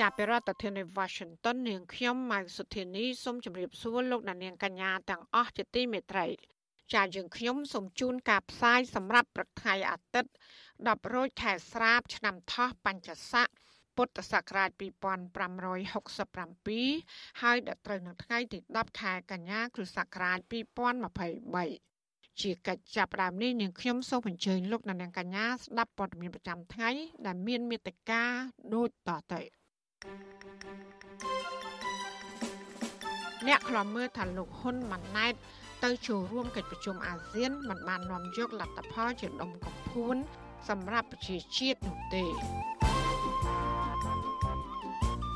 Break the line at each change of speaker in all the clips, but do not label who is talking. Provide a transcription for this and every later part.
ចាប់ពីរដ្ឋធានី Washington នាងខ្ញុំម៉ៅសុធានីសូមជម្រាបសួរលោកអ្នកនាងកញ្ញាទាំងអស់ជាទីមេត្រីចាយើងខ្ញុំសូមជូនការផ្សាយសម្រាប់ព្រឹកថ្ងៃអាទិត្យ10រោចខែស្រាប ឆ្នាំថោះបញ្ញស័កពុទ្ធសករាជ2567ហើយដល់ត្រូវនៅថ្ងៃទី10ខែកញ្ញាគ្រិស្តសករាជ2023ជាកិច្ចចាប់ផ្ដើមនេះនាងខ្ញុំសូមអញ្ជើញលោកអ្នកនាងកញ្ញាស្ដាប់ព័ត៌មានប្រចាំថ្ងៃដែលមានមេត្តាដូចតទៅ អ្នកខ្លាំមើលថាលោកហ៊ុនម៉ាណែតទៅចូលរួមកិច្ចប្រជុំអាស៊ានមិនបាននាំយកលទ្ធផលជាដុំកំភួនសម្រាប់ប្រជាជាតិនោះទេ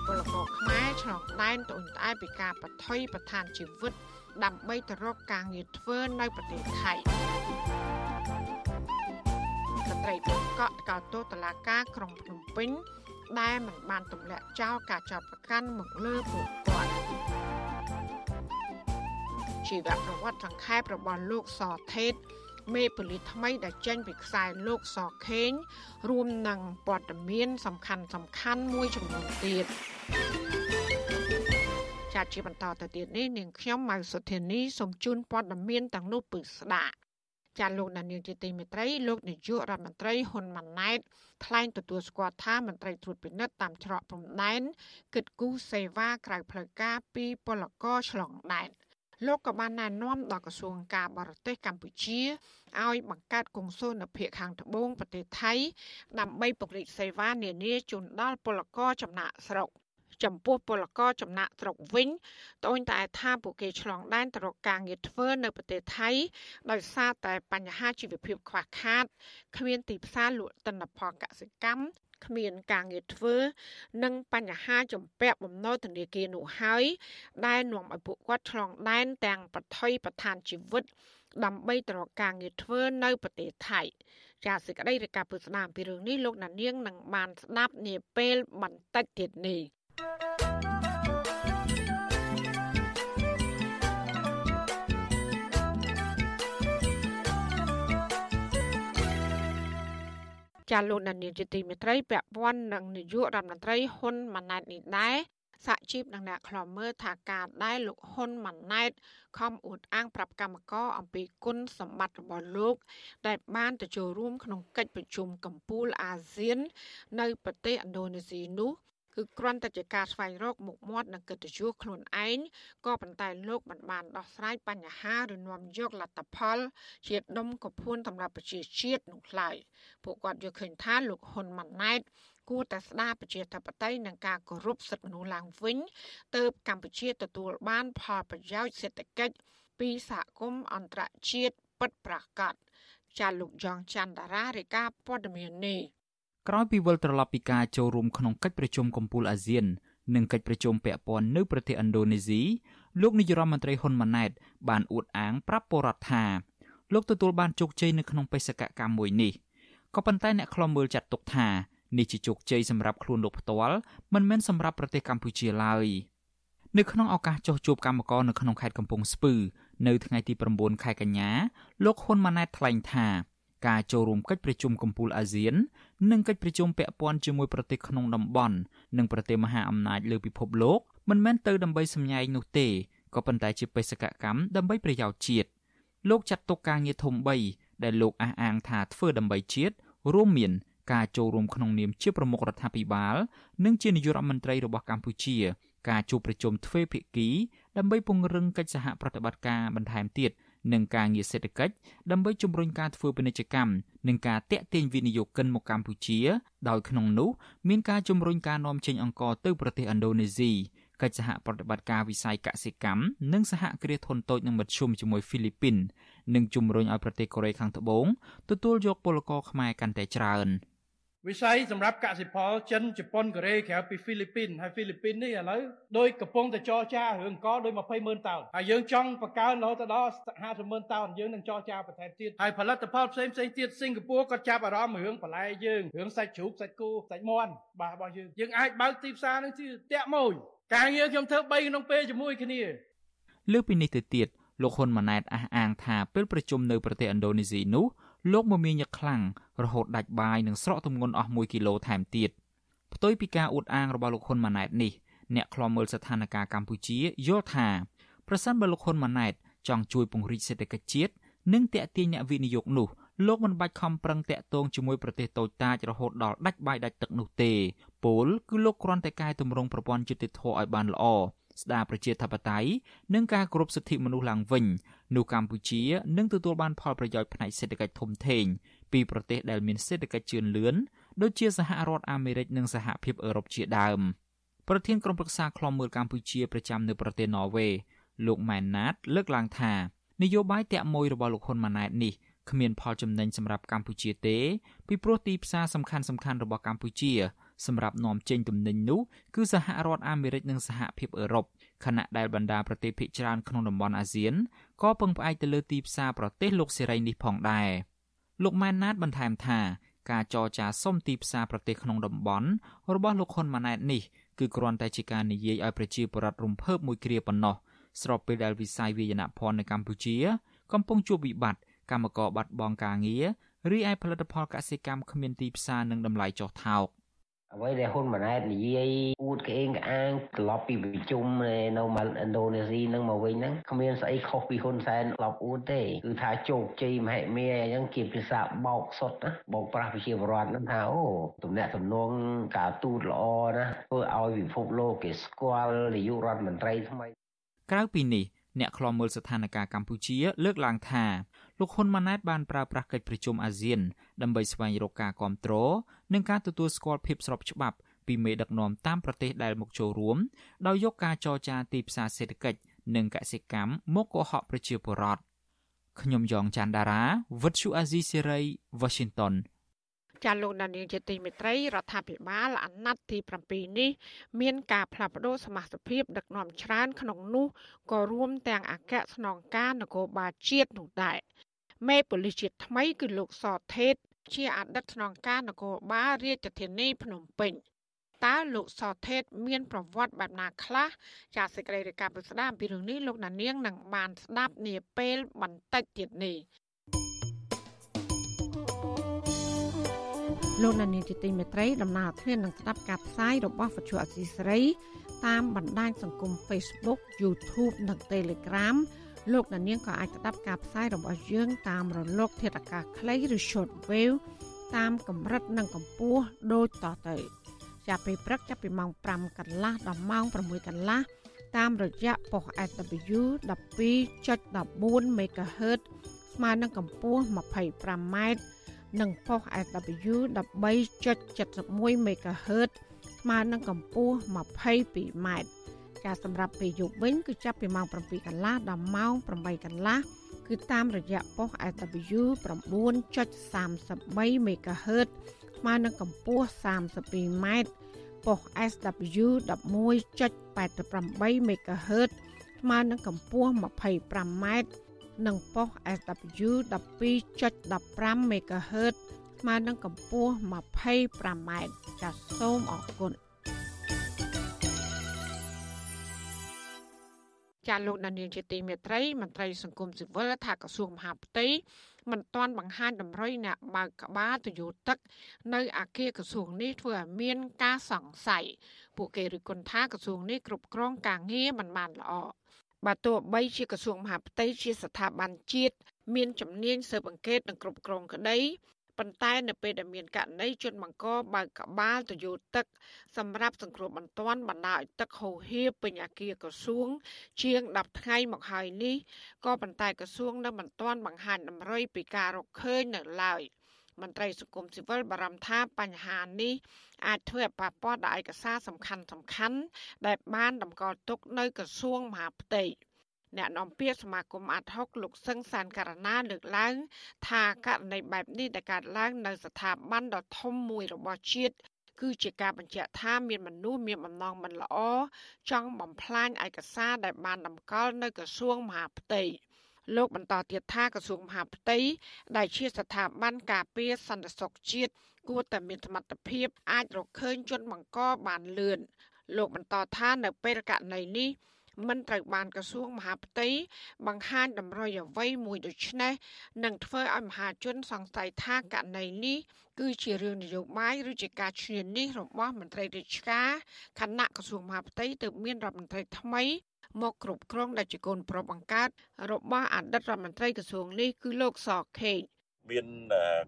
ពលករខ្មែរឆ្លងដែនត្អូញត្អែពីការបថុយប្រឋានជីវិត ដើម្បីទៅរកការងារធ្វើនៅប្រទេសថៃស្ត្រីបង្កក់កោតទោសតឡាការក្រុងភ្នំពេញ ដែលមិនបានទម្លាក់ចោលការចោទប្រកាន់មកលើពួកគាត់ជីវប្រវត្តិសង្ខេបរបស់លោកសថេតមេប៉ូលីសថ្មីដែលចេញពីខ្សែលោកសខេងរួមនឹងព័ត៌មាន សំខាន់សំខាន់មួយចំនួនទៀតចាត់ជាបន្តទៅទៀតនេះនាងខ្ញុំម៉ៅសុធានីសូមជូនព័ត៌មានទាំងនោះពឹស្ដាប់ ចាលោកនាយកជាទីមេត្រីលោកនាយករដ្ឋមន្ត្រីហ៊ុនម៉ាណែតថ្លែងទទួលស្គាល់ថាមន្ត្រីត្រួតពិនិត្យតាមច្រកព្រំដែនគិតគូរសេវាក្រៅផ្លូវការពីពលករឆ្លងដែនលោកក៏បានណែនាំដល់ក្រសួងការបរទេសកម្ពុជាឲ្យបង្កើតកុងស៊ុលនៅភូមិខាងត្បូងប្រទេសថៃដើម្បីពង្រីកសេវានានាជូនដល់ពលករចំណាក់ស្រុក ចំពោះពលករចំណាក់ស្រុកវិញត្អូញតែថាពួកគេឆ្លងដែនទៅរកការងារធ្វើនៅប្រទេសថៃដោយសារតែបញ្ហាជីវភាពខ្វះខាតគ្មានទីផ្សារលក់ទិន្នផលកសិកម្មគ្មានការងារធ្វើ និងបញ្ហាចំពាក់បំណុលធនាគារនោះហើយដែលនាំឲ្យពួកគាត់ឆ្លងដែនទាំងប្រថុយប្រឋានជីវិត ដើម្បីទៅរកការងារធ្វើនៅប្រទេសថៃចាសសេចក្តីរាយការណ៍ពុស្ដាមពីរឿងនេះលោកណានៀងនឹងបានស្ដាប់នាពេលបន្តិចទៀតនេះ ចាលោកដានីលជាទីមេត្រីពាក់ព័ន្ធនឹងនាយករដ្ឋមន្ត្រីហ៊ុនម៉ាណែតនេះដែរសហជីពនឹងអ្នកខ្លាំមើលថាការដែលលោកហ៊ុនម៉ាណែតខំអួតអាងប្រាប់កម្មករអំពីគុណសម្បត្តិរបស់លោក ដែលបានទៅចូលរួមក្នុងកិច្ចប្រជុំកម្ពុជាអាស៊ាន នៅប្រទេសឥណ្ឌូនេស៊ីនោះ គឺគ្រាន់តែជាការស្វែងរកមុខមាត់និងកិត្តិយសខ្លួនឯងក៏ប៉ុន្តែលោកមិនបានដោះស្រាយបញ្ហាឬនាំយកលទ្ធផល ជាដុំកភួនសម្រាប់ប្រជាជាតិនោះឡើយពួកគាត់យល់ឃើញថាលោកហ៊ុនម៉ាណែតគួរតែស្ដារប្រជាធិបតេយ្យនិងការគោរពសិទ្ធិមនុស្សឡើងវិញទើបកម្ពុជាទទួលបានផលប្រយោជន៍សេដ្ឋកិច្ចពីសហគមន៍អន្តរជាតិពិតប្រាកដចាលោកយ៉ងច័ន្ទតារារាយការណ៍ព័ត៌មាននេះ
ក្រោយពីវិលត្រឡប់ពីការចូលរួមក្នុងកិច្ចប្រជុំកំពូលអាស៊ាននិងកិច្ចប្រជុំពាក់ព័ន្ធនៅប្រទេសឥណ្ឌូនេស៊ីលោកនាយរដ្ឋមន្ត្រីហ៊ុនម៉ាណែតបានអួតអាងប្រាប់ពលរដ្ឋថាលោកទទួលបានជោគជ័យនៅក្នុងបេសកកម្មមួយនេះក៏ប៉ុន្តែអ្នកខ្លំមើលចាត់ទុកថានេះជាជោគជ័យសម្រាប់ខ្លួនលោកផ្ទាល់មិនមែនសម្រាប់ប្រទេសកម្ពុជាឡើយនៅក្នុងឱកាសចុះជួបកម្មករនៅក្នុងខេត្តកំពង់ស្ពឺនៅថ្ងៃទី9ខែកញ្ញាលោកហ៊ុនម៉ាណែតថ្លែងថា ការចូលរួមកិច្ចប្រជុំកំពូលអាស៊ាន និងកិច្ចប្រជុំពាក់ព័ន្ធជាមួយប្រទេសក្នុងតំបន់និងប្រទេសមហាអំណាចលើពិភពលោកមិនមែនទៅដើម្បីសម្ញែងនោះទេក៏ប៉ុន្តែជាបេសកកម្មដើម្បីប្រយោជន៍ជាតិលោកចាត់ទុកការងារធំ3ដែលលោកអះអាងថាធ្វើដើម្បីជាតិរួមមានការចូលរួមក្នុងនាមជាប្រមុខរដ្ឋាភិបាល និងជានាយករដ្ឋមន្ត្រីរបស់កម្ពុជា ការជួបប្រជុំទ្វេភាគីដើម្បីពង្រឹងកិច្ចសហប្រតិបត្តិការបន្ថែមទៀត និងការងារសេដ្ឋកិច្ចដើម្បីជំរុញការធ្វើពាណិជ្ជកម្មនិងការតាក់ទាញវិនិយោគិនមកកម្ពុជា ដោយក្នុងនោះមានការជំរុញការនាំចេញអង្ករទៅប្រទេសឥណ្ឌូនេស៊ីកិច្ចសហប្រតិបត្តិការវិស័យកសិកម្មនិងសហគ្រាសធុនតូចនិងមធ្យមជាមួយហ្វីលីពីននិងជំរុញឲ្យប្រទេសកូរ៉េខាងត្បូងទទួលយកពលករខ្មែរកាន់តែច្រើន។
វិស័យសម្រាប់កសិផលចិនជប៉ុនកូរ៉េក្រៅពីហ្វីលីពីនហើយហ្វីលីពីននេះឥឡូវដោយកំពុងតែចរចារឿងកដោយ20ម៉ឺនតោនហើយយើងចង់បង្កើនរហូតដល់50ម៉ឺនតោនយើងនឹងចរចាបន្ថែមទៀតហើយផលិតផលផ្សេងផ្សេងទៀតសិង្ហបុរីក៏ចាប់អារម្មណ៍រឿងបន្លែយើងរឿងសាច់ជ្រូកសាច់គោសាច់មាន់បាទរបស់យើងយើងអាចបើកទីផ្សារនឹងជាតាក់មួយការងារខ្ញុំធ្វើ3ក្នុងពេលជាមួយគ្នា
លើពីនេះទៅទៀតលោកហ៊ុនម៉ាណែតអះអាងថាពេលប្រជុំនៅប្រទេសឥណ្ឌូនេស៊ីនោះ លោកមមាញឹកខ្លាំងរហូតដាច់បាយនិងស្រកទម្ងន់អស់1គីឡូថែមទៀតផ្ទុយពីការអួតអាងរបស់លោកហ៊ុនម៉ាណែតនេះអ្នកខ្លាំមើលស្ថានភាពកម្ពុជាយល់ថាប្រសិនបើលោកហ៊ុនម៉ាណែតចង់ជួយពង្រីកសេដ្ឋកិច្ចជាតិនិងទាក់ទាញអ្នកវិនិយោគនោះលោកមិនបាច់ខំប្រឹងតាក់ទងជាមួយប្រទេសតូចតាចរហូតដល់ដាច់បាយដាច់ទឹកនោះទេពលគឺលោកគ្រាន់តែកែតម្រង់ប្រព័ន្ធយុតិធធឲ្យបានល្អស្ដារប្រជាធិបតេយ្យនិងការគោរពសិទ្ធិមនុស្សឡើងវិញ នោះកម្ពុជានឹងទទួលបានផលប្រយោជន៍ផ្នែកសេដ្ឋកិច្ចធំធេងពីប្រទេសដែលមានសេដ្ឋកិច្ចជឿនលឿនដូចជាសហរដ្ឋអាមេរិកនិងសហភាពអឺរ៉ុបជាដើមប្រធានក្រុមប្រឹក្សាខ្លំមើលកម្ពុជាប្រចាំនៅប្រទេសណ័រវេលោកម៉ែនណាត លើកឡើងថានយោបាយតាក់មួយរបស់លោកហ៊ុនម៉ាណែតនេះគ្មានផលចំណេញសម្រាប់កម្ពុជាទេ ពីព្រោះទីផ្សារសំខាន់ៗរបស់កម្ពុជា សម្រាប់នាំចេញទំនិញនោះគឺសហរដ្ឋអាមេរិកនិងសហភាពអឺរ៉ុប ខណៈដែលបណ្ដាប្រទេសភាគច្រើនក្នុងតំបន់អាស៊ានក៏ពឹងផ្អែកទៅលើទីផ្សារប្រទេសលោកសេរីនេះផងដែរលោកម៉ែនណាតបន្ថែមថាការចរចាសុំទីផ្សារប្រទេសក្នុងតំបន់របស់លោកហ៊ុនម៉ាណែតនេះគឺគ្រាន់តែជាការនិយាយឲ្យប្រជាពលរដ្ឋរំភើបមួយគ្រាប៉ុណ្ណោះស្របពេលដែលវិស័យវាយនភ័ណ្ឌនៅកម្ពុជា កំពុងជួបវិបត្តិកម្មករបាត់បង់ការងាររីឯផលិតផលកសិកម្មគ្មានទីផ្សារនិងតម្លៃចុះថោក
អ្វីដែលហ៊ុនម៉ាណែតនិយាយអួតក្អេងក្អាងត្រឡប់ពីប្រជុំនៅឥណ្ឌូនេស៊ីនឹងមកវិញហ្នឹងគ្មានស្អីខុសពីហ៊ុនសែនត្រឡប់អួតទេគឺថាជោគជ័យមហិមាអញ្ចឹងជាភាសាបោកសុតណាបោកប្រាស់ប្រជាពលរដ្ឋហ្នឹងថាអូទំនាក់ទំនងការទូតល្អណាធ្វើឲ្យពិភពលោកគេស្គាល់នាយករដ្ឋមន្ត្រីថ្មី
ក្រៅពីនេះអ្នកខ្លាំមើលស្ថានភាពកម្ពុជាលើកឡើងថា លោកហ៊ុនម៉ាណែតបានប្រើប្រាស់កិច្ចប្រជុំអាស៊ានដើម្បីស្វែងរកការគ្រប់គ្រងនិងការទទួលស្គាល់ភាពស្របច្បាប់ពីមេដឹកនាំតាមប្រទេសដែលមកចូលរួមដោយយកការចរចាទីផ្សារសេដ្ឋកិច្ចនិងកសិកម្មមកកុហកប្រជាពលរដ្ឋខ្ញុំយ៉ងច័ន្ទដារាវិទ្យុអាស៊ីសេរី Washington
ចាលោកដានៀងជាទីមេត្រីរដ្ឋាភិបាលអាណត្តិទី7នេះមានការផ្លាស់ប្តូរសមាជិកដឹកនាំច្រើនក្នុងនោះក៏រួមទាំងអគ្គស្នងការនគរបាលជាតិនោះដែរ មេប៉ូលីសជាតិថ្មីគឺលោកសថេតជាអតីតស្នងការនគរបាលរាជធានីភ្នំពេញតើលោកសថេតមានប្រវត្តិបែបណាខ្លះចាសសេចក្តីរាយការណ៍ពិស្ដារអំពីរឿងនេះលោកណានៀងនឹងបានស្ដាប់នាពេលបន្តិចទៀតនេះលោកណានៀងជាទីមេត្រីដំណើរធាននឹងស្ដាប់ការផ្សាយរបស់វិទ្យុអសីសេរីតាមបណ្ដាញសង្គម Facebook YouTube និង Telegram លោកអ្នកនាងក៏អាចស្ដាប់ការផ្សាយរបស់យើងតាមរលក ធាតុអាកាសខ្លីឬ short wave តាមកម្រិតនិងកម្ពស់ដូចតទៅចាប់ពីព្រឹកចាប់ពីម៉ោង5កន្លះដល់ម៉ោង6កន្លះតាមរយៈប៉ុស SW 12.14 MHz ស្មើនឹងកម្ពស់ 25m និងប៉ុស SW 13.71 MHz ស្មើនឹងកម្ពស់ 22m ចាសម្រាប់ពេលយប់វិញគឺចាប់ពីម៉ោង7កន្លះដល់ម៉ោង8កន្លះគឺតាមរយៈប៉ុស SW 9.33 MHz ស្មើនឹងកម្ពស់ 32m ប៉ុស SW 11.88 MHz ស្មើនឹងកម្ពស់ 25m និងប៉ុស SW 12.15 MHz ស្មើនឹងកម្ពស់ 25m ចាសសូមអរគុណ ចាលោកដានៀងជាទីមេត្រីមន្ត្រីសង្គមស៊ីវិលថាក្រសួងមហាផ្ទៃមិនទាន់បង្ហាញតម្រុយអ្នកបើកក្បាលទៅយោទឹក នៅអាគារក្រសួងនេះធ្វើឲ្យមានការសង្ស័យពួកគេរិះគន់ថាក្រសួងនេះគ្រប់គ្រងការងារមិនបានល្អបើទោះបីជាក្រសួងមហាផ្ទៃជាស្ថាប័នជាតិមានជំនាញស៊ើបអង្កេតនិងគ្រប់គ្រងក្តី ប៉ុន្តែនៅពេលដែលមានករណីជនបង្កបើកក្បាលទៅយោទឹក សម្រាប់សង្គ្រោះបន្ទាន់បណ្ដាឲ្យទឹកហូរហៀពេញអាគារក្រសួង ជាង10ថ្ងៃមកហើយនេះក៏ប៉ុន្តែក្រសួងនៅមិនទាន់បង្ហាញតម្រុយពីការរកឃើញនៅឡើយមន្ត្រីសង្គមស៊ីវិលបារម្ភថាបញ្ហានេះអាចធ្វើឲ្យប៉ះពាល់ដល់ឯកសារសំខាន់សំខាន់ដែលបានតម្កល់ទុកនៅក្រសួងមហាផ្ទៃ អ្នកនាំពាក្យសមាគមអាត់ហុកលោកសឹងសានករណាលើកឡើង ថាករណីបែបនេះដែលកើតឡើងនៅស្ថាប័នដ៏ធំមួយរបស់ជាតិគឺជាការបញ្ជាក់ថាមានមនុស្សមានបំណងមិនល្អចង់បំផ្លាញឯកសារដែលបានតម្កល់នៅក្រសួងមហាផ្ទៃលោកបន្តទៀតថាក្រសួងមហាផ្ទៃដែលជាស្ថាប័នការពារសន្តិសុខជាតិគួរតែមានសមត្ថភាពអាចរកឃើញជនបង្កបានលឿនលោកបន្តថានៅពេលករណីនេះ មិនត្រូវបានក្រសួងមហាផ្ទៃបង្ហាញតម្រុយអ្វីមួយដូច្នេះនឹងធ្វើឲ្យមហាជនសង្ស័យថាករណីនេះគឺជារឿងនយោបាយឬជាការឈ្នានីសរបស់មន្ត្រីរាជការគណៈក្រសួងមហាផ្ទៃទើបមានរដ្ឋមន្ត្រីថ្មីមកគ្រប់គ្រងដែលជាកូនប្រុសបង្កើតរបស់អតីតរដ្ឋមន្ត្រីក្រសួងនេះគឺលោកសខេង
មាន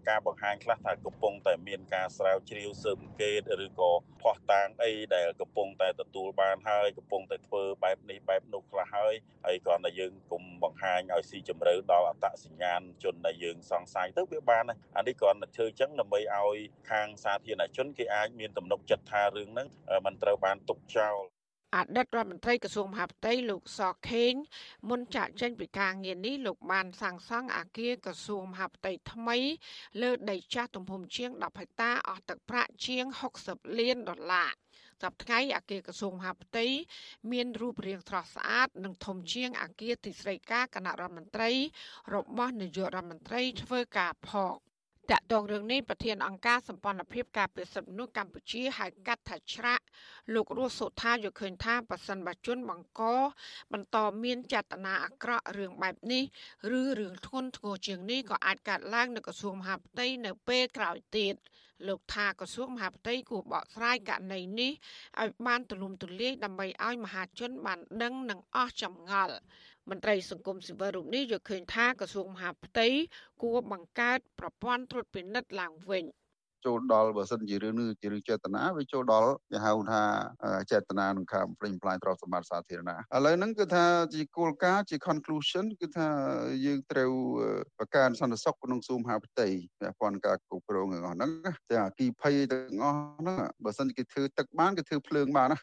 ការបង្ហាញខ្លះថាកំពុងតែមានការស្រាវជ្រាវស៊ើបអង្កេតឬក៏ផោះតាងអីដែលកំពុងតែទទួលបានហើយកំពុងតែធ្វើបែបនេះបែបនោះខ្លះហើយហើយគ្រាន់តែយើងគុំបង្ហាញឲ្យស៊ីជម្រៅដល់អត្តសញ្ញាណជនដែលយើងសង្ស័យទៅវាបានអានេះគ្រាន់តែធ្វើចឹងដើម្បីឲ្យខាងសាធារណជនគេអាចមានទំនុកចិត្តថារឿងហ្នឹងมันត្រូវបានទុកចោល
អតីតរដ្ឋមន្ត្រីក្រសួងមហាផ្ទៃលោកសខេងមុនចាក់ចេញពីការងារនេះលោកបានសាងសង់អគារក្រសួងមហាផ្ទៃថ្មី លើដីចាស់ទំហំជាង10ហិកតាអស់ទឹកប្រាក់ជាង60លានដុល្លារសប្តាហ៍អគារក្រសួងមហាផ្ទៃមានរូបរាងស្រស់ស្អាតនិងធំជាងអគារទីស្តីការគណៈរដ្ឋមន្ត្រីរបស់នាយករដ្ឋមន្ត្រីធ្វើការផង តាក់ទងរឿងនេះប្រធានអង្គការសម្ព័ន្ធភាពការពារសិទ្ធិមនុស្សកម្ពុជាហៅកាត់ថាច្រាក់លោករស់សុថាយល់ឃើញថាប៉ះសិនបជនបង្កបន្តមានចេតនាអាក្រក់រឿងបែបនេះឬរឿងធ្ងន់ធ្ងរជាងនេះក៏អាចកើតឡើងនៅក្រសួងមហាផ្ទៃនៅពេលក្រោយទៀតលោកថាក្រសួងមហាផ្ទៃគួរបកស្រាយករណីនេះឲ្យបានទូលំទូលាយដើម្បីឲ្យមហាជនបានដឹងនិងអស់ចម្ងល់ មន្ត្រីសង្គមស៊ីវិលរូបនេះយល់ឃើញថាក្រសួងមហាផ្ទៃគួរបង្កើតប្រព័ន្ធត្រួតពិនិត្យឡើងវិញ
ចូលដល់បើសិនជារឿងនេះជារឿងចេតនាវាចូលដល់គេហៅថាចេតនានឹងការបំផ្លិចបំផ្លាញទ្រព្យសម្បត្តិសាធារណៈឥឡូវហ្នឹងគឺថាជាគោលការណ៍ជា conclusion គឺថាយើងត្រូវបង្កើនសន្តិសុខក្នុងសួមហាផ្ទៃពាក់ព័ន្ធការគ្រប់គ្រងទាំងអស់ហ្នឹងទាំងអគីភ័យទាំងអស់ហ្នឹងបើសិនគេធ្វើទឹកបានគេធ្វើភ្លើងបានណា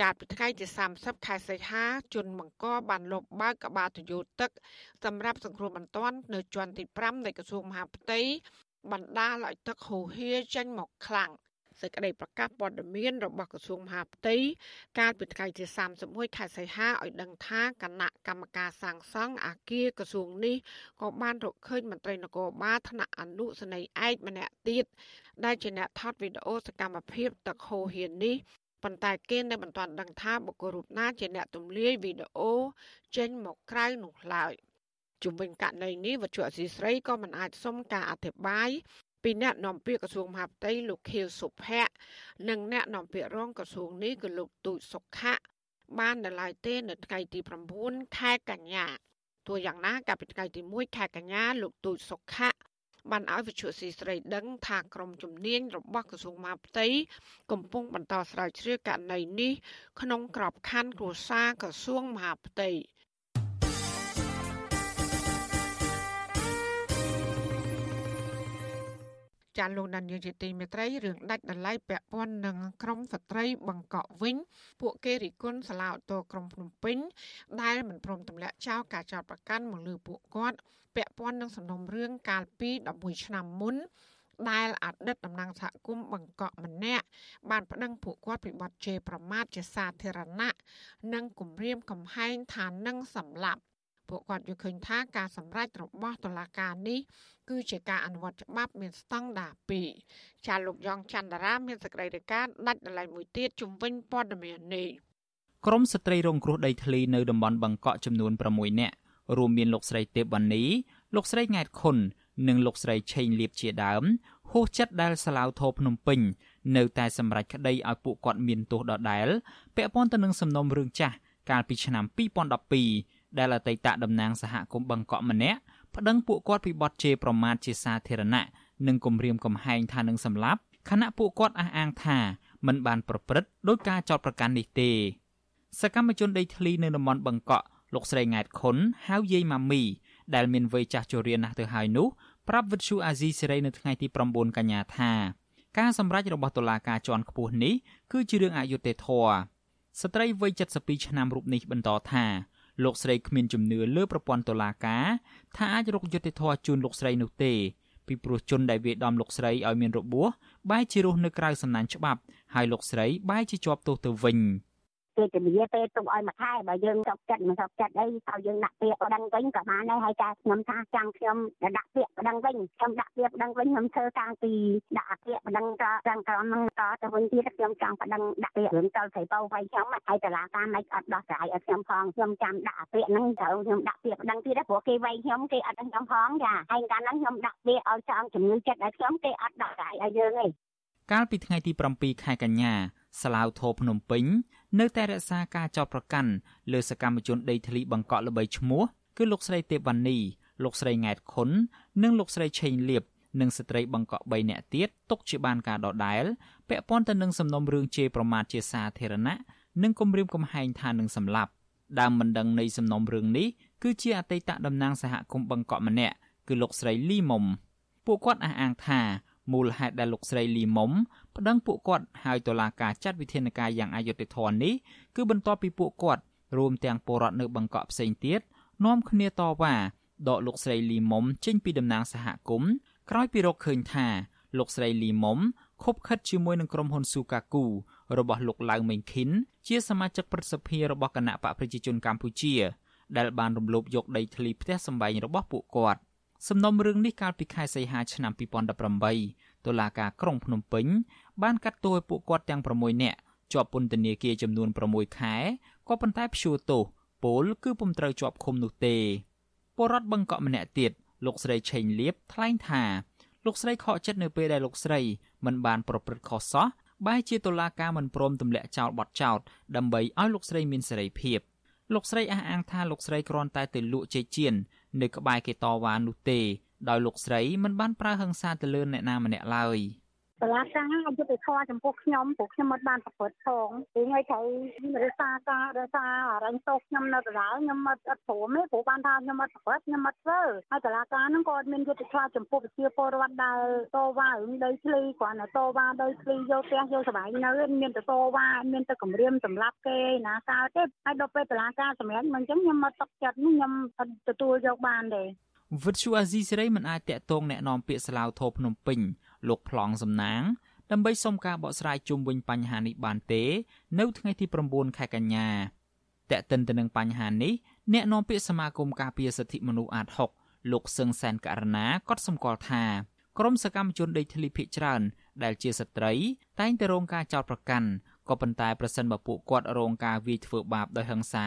កាលពីថ្ងៃទី30ខែសីហាជនបង្កបានលបបើកកបាតយោទឹកសម្រាប់សង្គ្រោះបន្ទាន់នៅជាន់ទី5នៃក្រសួងមហាផ្ទៃបណ្ដាលឲ្យទឹកហូរហៀចេញមកខ្លាំងសេចក្តីប្រកាសព័ត៌មានរបស់ក្រសួងមហាផ្ទៃកាលពីថ្ងៃទី31ខែសីហាឲ្យដឹងថាគណៈកម្មការសាងសង់អគារក្រសួងនេះក៏បានរកឃើញមន្ត្រីនគរបាលថ្នាក់អនុសេនីយ៍ឯកម្នាក់ទៀតដែលជាអ្នកថតវីដេអូសកម្មភាពទឹកហូរហៀនេះ ប៉ុន្តែគេនៅមិនទាន់ដឹងថាបុគ្គលរូបណាជាអ្នកទម្លាយវីដេអូចេញមកក្រៅនោះឡើយជុំវិញករណីនេះវត្ថុអសីស្រីក៏មិនអាចសុំការអធិប្បាយពីអ្នកនាំពាក្យក្រសួងមហាផ្ទៃលោកខៀវសុភ័ក្រនិងអ្នកនាំពាក្យរងក្រសួងនេះគឺលោកទូចសុខៈបាននៅឡើយទេនៅថ្ងៃទី9ខែកញ្ញាទោះយ៉ាងណាកាលពីថ្ងៃទី1ខែកញ្ញាលោកទូចសុខៈ បានឲ្យវិទ្យុស៊ីស្រីដឹងថាក្រុមជំនាញរបស់ក្រសួងមហាផ្ទៃកំពុងបន្តស្រាវជ្រាវករណីនេះក្នុងក្របខ័ណ្ឌគ្រួសារក្រសួងមហាផ្ទៃ ចាលោកដានយើងជាទីមេត្រីរឿងដាច់ដライពាក់ព័ន្ធនឹងក្រមស្ត្រីបង្កក់វិញ ពួកគេរិះគន់សាលាឧទ្ធរក្រុងភ្នំពេញដែលមិនព្រមទម្លាក់ចោលការចោទប្រកាន់មកលើពួកគាត់ពាក់ព័ន្ធនឹងសំណុំរឿងកាលពី11ឆ្នាំមុនដែលអតីតតំណាងសហគមន៍បង្កក់ម្នាក់បានប្តឹងពួកគាត់ពីបទជេរប្រមាថជាសាធារណៈនិងគំរាមកំហែងថានឹងសម្លាប់ ពួកគាត់យល់ឃើញថាការសម្រេចរបស់តុលាការនេះគឺជាការអនុវត្តច្បាប់មានស្តង់ដារ2ចាលោកយ៉ងច័ន្ទរាមានសេចក្តីរាយការណ៍ដាច់ដライមួយទៀតជំវិញព័ត៌មាននេះ
ក្រមស្ត្រីរងគ្រោះដីធ្លីនៅតំបន់បង្កក់ចំនួន6នាក់រួមមានលោកស្រីទេពវណ្ណីលោកស្រីង៉ែតខុននិងលោកស្រីឆេងលៀបជាដើមហួសចិត្តដែលសាឡាវធោភ្នំពេញនៅតែសម្រេចក្តីឲ្យពួកគាត់មានទោសដដែលពាក់ព័ន្ធទៅនឹងសំណុំរឿងចាស់កាលពីឆ្នាំ2012 ដែលអតីតតំណាងសហគមន៍បង្កក់ម្នាក់ប្តឹងពួកគាត់ពីបទជេរប្រមាថជាសាធារណៈនិងគំរាមកំហែងថានឹងសម្លាប់ខណៈពួកគាត់អះអាងថាមិនបានប្រព្រឹត្តដោយការចោទប្រកាន់នេះទេសកម្មជនដីធ្លីនៅតំបន់បង្កក់លោកស្រីង៉ែតខុនហៅយាយម៉ាមីដែលមានវ័យចាស់ជរាណាស់ទៅហើយនោះប្រាប់វិទ្យុអាស៊ីសេរីនៅថ្ងៃទី9កញ្ញាថាការសម្រេចរបស់តុលាការជាន់ខ្ពស់នេះគឺជារឿងអយុត្តិធម៌ស្ត្រីវ័យ72ឆ្នាំរូបនេះបន្តថា លោកស្រីគ្មានជំនឿលើប្រព័ន្ធតុលាការថាអាចរកយុត្តិធម៌ជូនលោកស្រីនោះទេពីព្រោះជនដែលវាយដំលោកស្រីឲ្យមានរបួសបែរជារស់នៅក្រៅសំណាញ់ច្បាប់ហើយលោកស្រីបែរជាជាប់ទោសទៅវិញ។
គេជំនាពេលទុកឲ្យមួយខែបើយើងចប់ចិត្តមិនចប់ចិត្តអីឲ្យយើងដាក់ពាក្យប្តឹងវិញក៏បានដែរហើយតែខ្ញុំថាចង់ខ្ញុំដាក់ពាក្យប្តឹងវិញខ្ញុំដាក់ពាក្យប្តឹងវិញខ្ញុំធ្វើតាំងពីដាក់ពាក្យប្តឹងក៏ទាំងក្រមនឹងក៏ទៅវិញទៀតខ្ញុំចង់ប្តឹងដាក់ពាក្យរឿងតលស្រីបោវៃខ្ញុំហើយតឡាការមិនអត់ដោះស្រាយឲ្យខ្ញុំផងខ្ញុំចាំដាក់ពាក្យហ្នឹងត្រូវខ្ញុំដាក់ពាក្យប្តឹងទៀតព្រោះគេវៃខ្ញុំគេអត់ឲ្យខ្ញុំផងចាហើយកាលហ្នឹងខ្ញុំដាក់ពាក្យឲ្យចង់ជំងឺចិត្តឲ្យខ្ញុំគេអត់ដោះស្រាយឲ្យយើងទេ
កាលពីថ្ងៃទី7ខែកញ្ញា ស្លាវធោភ្នំពេញ នៅតែរក្សាការចោទប្រកាន់លើសកម្មជនដីធ្លីបង្កក់ល្បីឈ្មោះគឺលោកស្រីទេពវណ្ណីលោកស្រីង៉ែតខុននិងលោកស្រីឆេងលៀបនិងស្ត្រីបង្កក់3នាក់ទៀតຕົកជាបានការដដែលពាក់ព័ន្ធទៅនឹងសំណុំរឿងជេរប្រមាថជាសាធារណៈនិងគំរាមកំហែងថានឹងសម្លាប់ដើមមិនដឹងនៃសំណុំរឿងនេះគឺជាអតីតតំណាងសហគមន៍បង្កក់ម្នាក់គឺលោកស្រីលីមុំពួកគាត់អះអាងថា មូលហេតុដែលលោកស្រីលីមុំប្តឹងពួកគាត់ហើយតុលាការចាត់វិធានការយ៉ាងអយុត្តិធម៌នេះគឺបន្ទាប់ពីពួកគាត់រួមទាំងពលរដ្ឋនៅបង្កក់ផ្សេងទៀតនាំគ្នាតវ៉ាដកលោកស្រីលីមុំចេញពីតំណាងសហគមន៍ក្រោយពីរកឃើញថាលោកស្រីលីមុំខົບខិតជាមួយនឹងក្រុមហ៊ុនស៊ូកាគូរបស់លោកឡៅមេងខិនជាសមាជិកព្រឹទ្ធសភារបស់គណៈបកប្រជាជនកម្ពុជា ដែលបានរំលោភយកដីធ្លីផ្ទះសម្បែងរបស់ពួកគាត់ សំណុំរឿងនេះកាលពីខែសីហាឆ្នាំ2018តុលាការក្រុងភ្នំពេញ បានកាត់ទោសឲ្យពួកគាត់ទាំង6នាក់ជាប់ពន្ធនាគារចំនួន6ខែក៏ប៉ុន្តែព្យួរទោសពលគឺពុំត្រូវជាប់ឃុំនោះទេពលរដ្ឋបង្កក់ម្នាក់ទៀតលោកស្រីឆេងលៀបថ្លែងថាលោកស្រីខកចិត្តនៅពេលដែលលោកស្រីមិនបានប្រព្រឹត្តខុសសោះបែរជាតុលាការមិនព្រមទម្លាក់ចោលបទចោទដើម្បីឲ្យលោកស្រីមានសេរីភាព លោកស្រីអះអាងថាលោកស្រីគ្រាន់តែទៅលក់ចេកចៀននៅក្បែរគេតវ៉ានោះទេដោយលោកស្រីមិនបានប្រើហិង្សាទៅលើអ្នកណាម្នាក់ឡើយ។
សាលាការអយុត្តិធម៌ចំពោះខ្ញុំព្រោះខ្ញុំមិនបានប្រព្រឹត្តផងពីថ្ងៃត្រូវរសាការរសាររញទោសខ្ញុំនៅដដែលខ្ញុំមិនអត់ព្រមទេព្រោះបានថាខ្ញុំអត់ប្រព្រឹត្តខ្ញុំអត់ធ្វើហើយសាលាការហ្នឹងក៏អត់មានយុត្តិធម៌ចំពោះប្រជាពលរដ្ឋដែលតវ៉ារឿងដីធ្លីគ្រាន់តែតវ៉ាដីធ្លីយកផ្ទះយកសុបាយនៅមានតែតវ៉ាមានតែគម្រាមសម្លាប់គេណាកើតទេហើយដល់ពេលសាលាការសម្រាប់មិនអញ្ចឹងខ្ញុំអត់តកចិត្តខ្ញុំអត់ទទួលយកបានទេ
វិទ្យុអាស៊ីសេរីមិនអាចតាក់ទងแนะនាំពាក្យស្លាវធោភ្នំពេញ លោកប្លង់សំណាងដើម្បីសុំការបកស្រាយជុំវិញបញ្ហានេះបានទេ នៅថ្ងៃទី9ខែកញ្ញាតែកតិនទៅនឹងបញ្ហានេះអ្នកនាំពាក្យសមាគមការពារសិទ្ធិមនុស្សអាត6លោកសឹងសែនករណាក៏សម្គាល់ថាក្រមសកម្មជនដេកធ្លីភិកច្រើន ដែលជាស្ត្រី តែងតែរងការចោទប្រកាន់ក៏ប៉ុន្តែប្រសិនបើពួកគាត់រងការវាយធ្វើបាបដោយហិង្សា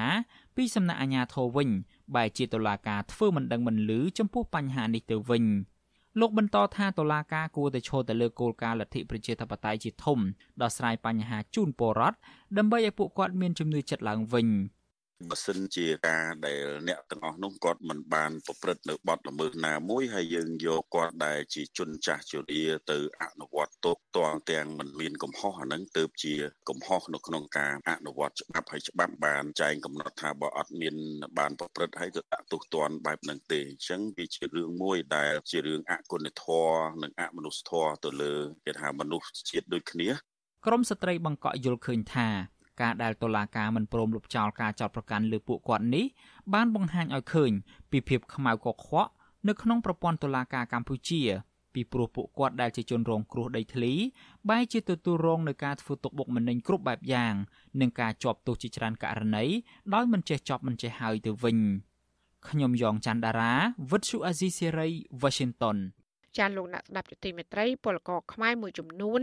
ពីសំណាក់អាជ្ញាធរវិញបែរជាតុលាការធ្វើមិនដឹងមិនឮចំពោះបញ្ហានេះទៅវិញ។ លោកបន្តថាតុលាការគួរតែឈរទៅលើគោលការណ៍លទ្ធិប្រជាធិបតេយ្យជាធំដោះស្រាយបញ្ហាជូនពលរដ្ឋដើម្បីឲ្យពួកគាត់មានជំនឿចិត្តឡើងវិញ។
បើសិនជាការដែលអ្នកទាំងអស់នោះគាត់មិនបានប្រព្រឹត្តនៅបទល្មើសណាមួយហើយយើងយកគាត់ដែលជាជនចាស់ជរាទៅអនុវត្តទោសតងទាំងមិនមានកំហុសអានឹងទៅជាកំហុសនៅក្នុងការអនុវត្តច្បាប់ហើយច្បាប់បានចែងកំណត់ថាបើអត់មានបានប្រព្រឹត្តហើយទៅដាក់ទោសទណ្ឌបែបហ្នឹងទេអញ្ចឹងវាជារឿងមួយដែលជារឿងអគុណធម៌និងអមនុស្សធម៌ទៅលើគេថាមនុស្សជាតិដូចគ្នា
ក្រមស្ត្រីបង្កក់យល់ឃើញថា ការដែលតុលាការមិនព្រមលុបចោលការចោទប្រកាន់លើពួកគាត់នេះបានបង្ហាញឲ្យឃើញពីភាពខ្មៅកខ្វក់នៅក្នុងប្រព័ន្ធតុលាការកម្ពុជាពីព្រោះពួកគាត់ដែលជាជនរងគ្រោះដីធ្លីបែរជាទទួលរងនឹងការធ្វើទុកបុកម្នេញគ្រប់បែបយ៉ាងនិងការជាប់ទោសជាច្រើនករណីដោយមិនចេះចប់មិនចេះហើយទៅវិញខ្ញុំយ៉ងច័ន្ទដារាវិទ្យុអាស៊ីសេរី Washington
ចាលោកអ្នកស្ដាប់យុតិមេត្រីពលករខ្មែរមួយចំនួន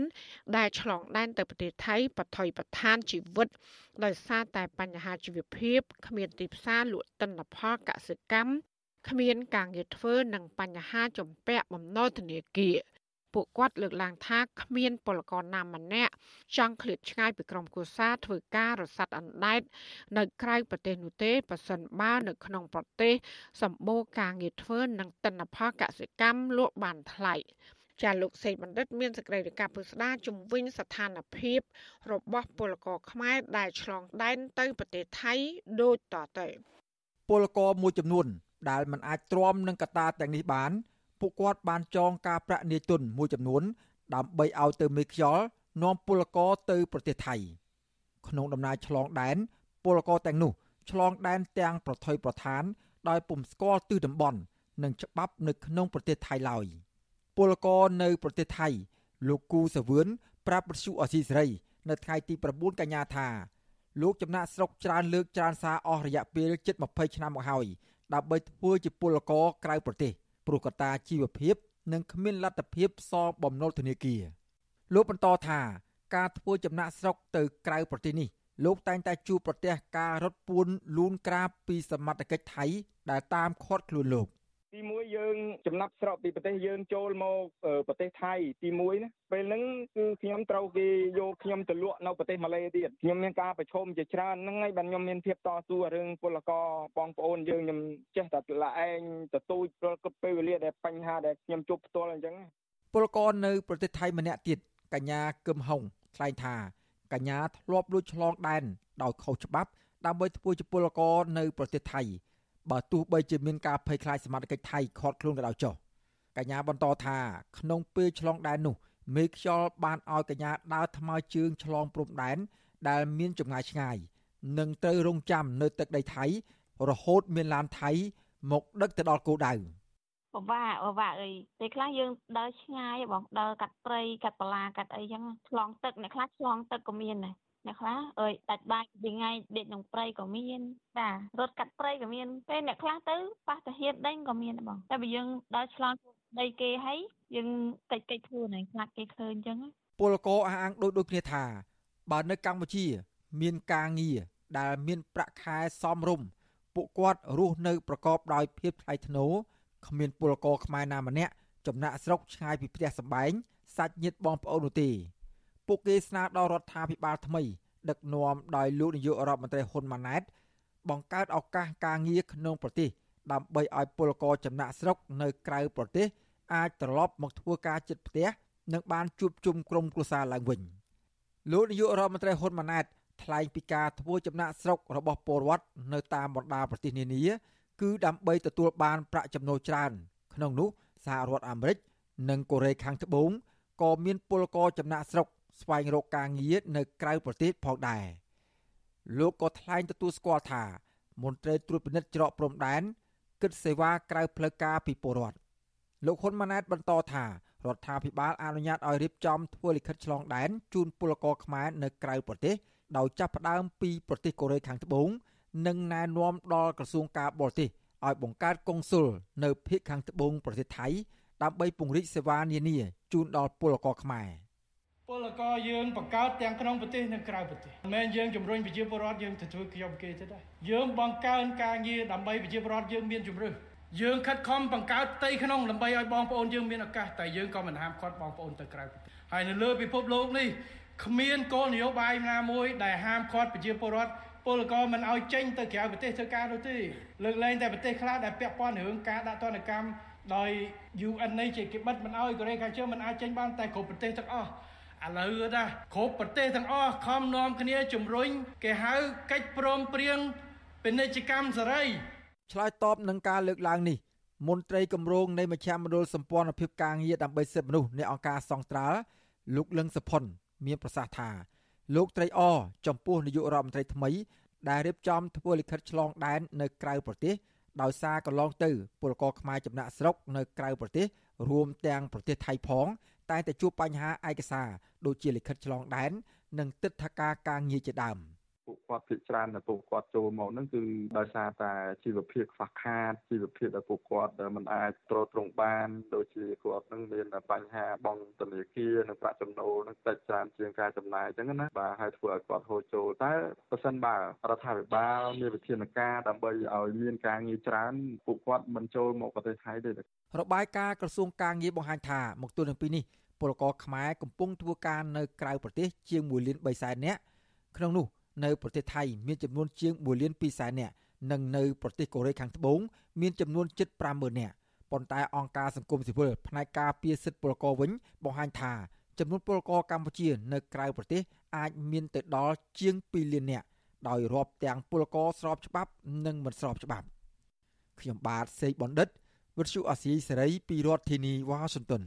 ដែលឆ្លងដែនទៅប្រទេសថៃបថុយប្រឋានជីវិត ដោយសារតែបញ្ហាជីវភាពគ្មានទីផ្សារលក់ទិន្នផលកសិកម្មគ្មានការងារធ្វើនិងបញ្ហាជំពាក់បំណុលធនាគារ ពួកគាត់លើកឡើងថាគ្មានពលករណាម្នាក់ចង់ឃ្លាតឆ្ងាយពីក្រុមគូសាធ្វើការរស័តអណ្ដែតនៅក្រៅប្រទេសនោះទេប៉ះសិនបើនៅក្នុងប្រទេសសម្បូរការងារធ្វើនិងទិន្នផលកសិកម្មលក់បានថ្លៃចាលោកសេកបណ្ឌិតមានសេចក្តីរាយការណ៍ពុស្ដាជំវិញស្ថានភាព របស់ពលករខ្មែរដែលឆ្លងដែនទៅប្រទេសថៃដូចតទៅ
ពលករមួយចំនួនដែលមិនអាចទ្រាំនឹងកត្តាទាំងនេះបាន ពួកគាត់បានចងការប្រាក់នាយទុនមួយចំនួន ដើម្បីឲ្យទៅមេខ្យល់នាំពលករទៅប្រទេសថៃ ក្នុងដំណើរឆ្លងដែនពលករទាំងនោះឆ្លងដែនទាំងប្រថុយប្រឋាន ដោយពុំស្គាល់ទិសតំបន់និងច្បាប់នៅក្នុងប្រទេសថៃឡើយពលករនៅប្រទេសថៃ លោកគូសវឿនប្រាប់បទសុអសីសេរី នៅថ្ងៃទី9កញ្ញាថាលោកចំណាក់ស្រុកច្រើនលើកច្រើនសារអស់រយៈពេលជិត20ឆ្នាំមកហើយដើម្បីធ្វើជាពលករក្រៅប្រទេស ព្រោះកត្តាជីវភាព និងគ្មានលទ្ធភាពសងបំណុលធនាគារលោកបន្តថាការធ្វើចំណាក់ស្រុកទៅក្រៅប្រទេសនេះលោកតែងតែជួបប្រទះការរត់ពួនលូនក្រាបពីសមត្ថកិច្ចថៃដែលតាមឃាត់ខ្លួនលោក
ទីមួយយើងចំណាប់ស្រុកពីប្រទេសយើងចូលមកប្រទេសថៃទីមួយណាពេលហ្នឹងគឺខ្ញុំត្រូវគេយកខ្ញុំទៅលក់នៅប្រទេសម៉ាឡេទៀតខ្ញុំមានការប្រឈមជាច្រើនហ្នឹងហើយបានខ្ញុំមានភាពតស៊ូរឿងពលករបងប្អូនយើងខ្ញុំចេះតែละឯងទទូចព្រោះគិតពេលវេលាដែលបញ្ហាដែលខ្ញុំជួបផ្ទាល់អញ្ចឹង
ពលករនៅប្រទេសថៃម្នាក់ទៀតកញ្ញាគឹមហុងថ្លែងថាកញ្ញាធ្លាប់លួចឆ្លងដែនដោយខុសច្បាប់ដើម្បីធ្វើជាពលករនៅប្រទេសថៃ បើទោះបីជាមានការភ័យខ្លាចសមត្ថកិច្ចថៃខត់ខ្លួនក៏ដោយចុះកញ្ញាបន្តថាក្នុងពេលឆ្លងដែននោះមេខ្យល់បានឲ្យកញ្ញាដើរថ្មើរជើងឆ្លងព្រំដែនដែលមានចម្ងាយឆ្ងាយនិងត្រូវរងចាំនៅទឹកដីថៃ រហូតមានឡានថៃ មកដឹកទៅដល់គោលដៅ
ពិបាកពិបាកអីពេលខ្លះយើងដើរឆ្ងាយបងដើរកាត់ព្រៃកាត់បលាកាត់អីចឹងឆ្លងទឹកអ្នកខ្លះឆ្លងទឹកក៏មានដែរ អ្នកខ្លះអើយដាច់បាយពីថ្ងៃដេកក្នុងព្រៃក៏មានបាទរត់កាត់ព្រៃក៏មានពេលអ្នកខ្លះទៅប៉ះតាហ៊ានដេញក៏មានដែរបងតែបើយើងដើរឆ្លងដីគេហើយយើងកិច្ចកិច្ចខ្លួនហើយខ្លាចគេឃើញអញ្ចឹង
ពលករអះអាងដូចដូចគ្នាថា បើនៅកម្ពុជា មានការងារដែលមានប្រាក់ខែសមរម្យពួកគាត់រស់នៅប្រកបដោយភាពថ្លៃថ្នូរគ្មានពលករខ្មែរណាម្នាក់ចំណាក់ស្រុកឆ្ងាយពីផ្ទះសម្បែងសាច់ញាតិបងប្អូននោះទេ ពួកគេស្នើដល់រដ្ឋាភិបាលថ្មី ដឹកនាំដោយលោកនាយករដ្ឋមន្ត្រីហ៊ុនម៉ាណែត បង្កើតឱកាសការងារក្នុងប្រទេសដើម្បីឲ្យពលករចំណាក់ស្រុកនៅក្រៅប្រទេស អាចត្រឡប់មកធ្វើការជិតផ្ទះនិងបានជួបជុំក្រុមគ្រួសារឡើងវិញលោកនាយករដ្ឋមន្ត្រីហ៊ុនម៉ាណែតថ្លែងពីការធ្វើចំណាក់ស្រុករបស់ពលរដ្ឋនៅតាមបណ្ដាប្រទេសនានាគឺដើម្បីទទួលបានប្រាក់ចំណូលច្រើន ក្នុងនោះសហរដ្ឋអាមេរិកនិងកូរ៉េខាងត្បូងក៏មានពលករចំណាក់ស្រុក ស្វែងរកការងារនៅក្រៅប្រទេសផងដែរលោកក៏ថ្លែងទទួលស្គាល់ថាមន្ត្រីត្រួតពិនិត្យច្រកព្រំដែនគិតសេវាក្រៅផ្លូវការពីពលរដ្ឋលោកហ៊ុនម៉ាណែតបន្តថារដ្ឋាភិបាលអនុញ្ញាតឲ្យរៀបចំធ្វើលិខិតឆ្លងដែនជូនពលករខ្មែរនៅក្រៅប្រទេសដោយចាប់ផ្ដើមពីប្រទេសកូរ៉េខាងត្បូងនិងណែនាំដល់ក្រសួងការបរទេសឲ្យបង្កើតកុងស៊ុលនៅភូមិខាងត្បូងប្រទេសថៃដើម្បីពង្រីកសេវានានាជូនដល់ពលករខ្មែរ។
ពលករយើងបង្កើតទាំងក្នុងប្រទេសនិងក្រៅប្រទេសមិនមែនយើងជំរុញប្រជាពលរដ្ឋយើងទៅធ្វើខ្ញុំគេទេដែរយើងបង្កើនការងារដើម្បីប្រជាពលរដ្ឋយើងមានជំរឿយើងខិតខំបង្កើតផ្ទៃក្នុងដើម្បីឲ្យបងប្អូនយើងមានឱកាសតែយើងក៏មិនហាមឃាត់បងប្អូនទៅក្រៅប្រទេសហើយនៅលើពិភពលោកនេះគ្មានគោលនយោបាយណាមួយដែលហាមឃាត់ប្រជាពលរដ្ឋពលករមិនឲ្យចេញទៅក្រៅប្រទេសធ្វើការនោះទេលើកលែងតែប្រទេសខ្លះដែលពាក់ព័ន្ធរឿងការដាក់ទណ្ឌកម្មដោយ UN នេះជាគេបិទមិនឲ្យកូរ៉េខាងជើងមិនអាចចេញបានតែគ្រប់ប្រទេសទាំងអស់ ឥឡូវណាគ្រប់ប្រទេសទាំងអស់ខំនាំគ្នាជំរុញគេហៅកិច្ចព្រមព្រៀងពាណិជ្ជកម្មសេរី
ឆ្លើយតបនឹងការលើកឡើងនេះមន្ត្រីគម្រោងនៃមជ្ឈមណ្ឌលសម្ព័ន្ធភាពការងារដើម្បីសិទ្ធិមនុស្សនៃអង្គការសង្ត្រាល់លោកលឹងសុផុនមានប្រសាសន៍ថាលោកត្រីអចំពោះនាយករដ្ឋមន្ត្រីថ្មី ដែលរៀបចំធ្វើលិខិតឆ្លងដែននៅក្រៅប្រទេសដោយសារកន្លងទៅពលករខ្មែរចំណាក់ស្រុកនៅក្រៅប្រទេសរួមទាំងប្រទេសថៃផង តែតែជួបបញ្ហាឯកសារដូចជាលិខិតឆ្លងដែននិងទឹកថាការការងារជាដើម។
ពួកគាត់ភាគច្រើនដែលពួកគាត់ចូលមកហ្នឹងគឺដោយសារតែជីវភាពខ្វះខាតជីវភាពដែលពួកគាត់មិនអាចទ្រទ្រង់បានដូចជាគាត់ហ្នឹងមានបញ្ហាបងធនាគារនិងប្រាក់ចំណូលហ្នឹងតិចច្រើនជាងការចំណាយអញ្ចឹងណាបាទហើយធ្វើឲ្យគាត់ហូរចូលតែប្រសិនបើរដ្ឋាភិបាលមានវិធានការដើម្បីឲ្យមានការងារច្រើនពួកគាត់មិនចូលមកប្រទេសថៃទេ
របាយការណ៍ក្រសួងការងារបង្ហាញថាមកទល់នឹងពេលនេះពលករខ្មែរកំពុងធ្វើការនៅក្រៅប្រទេសជាង1លាន3សែននាក់ក្នុងនោះនៅប្រទេសថៃមានចំនួនជាង1លាន2សែននាក់និងនៅប្រទេសកូរ៉េខាងត្បូងមានចំនួនជិត50000នាក់ប៉ុន្តែអង្គការសង្គមស៊ីវិលផ្នែកការពារសិទ្ធិពលករវិញបង្ហាញថាចំនួនពលករកម្ពុជានៅក្រៅប្រទេសអាចមានទៅដល់ជាង2លាននាក់ដោយរាប់ទាំងពលករស្របច្បាប់ និងមិនស្របច្បាប់ខ្ញុំបាទសេកបណ្ឌិត វិទ្យុអាស៊ីសេរីពីរដ្ឋធានីវ៉ាស៊ីនតោន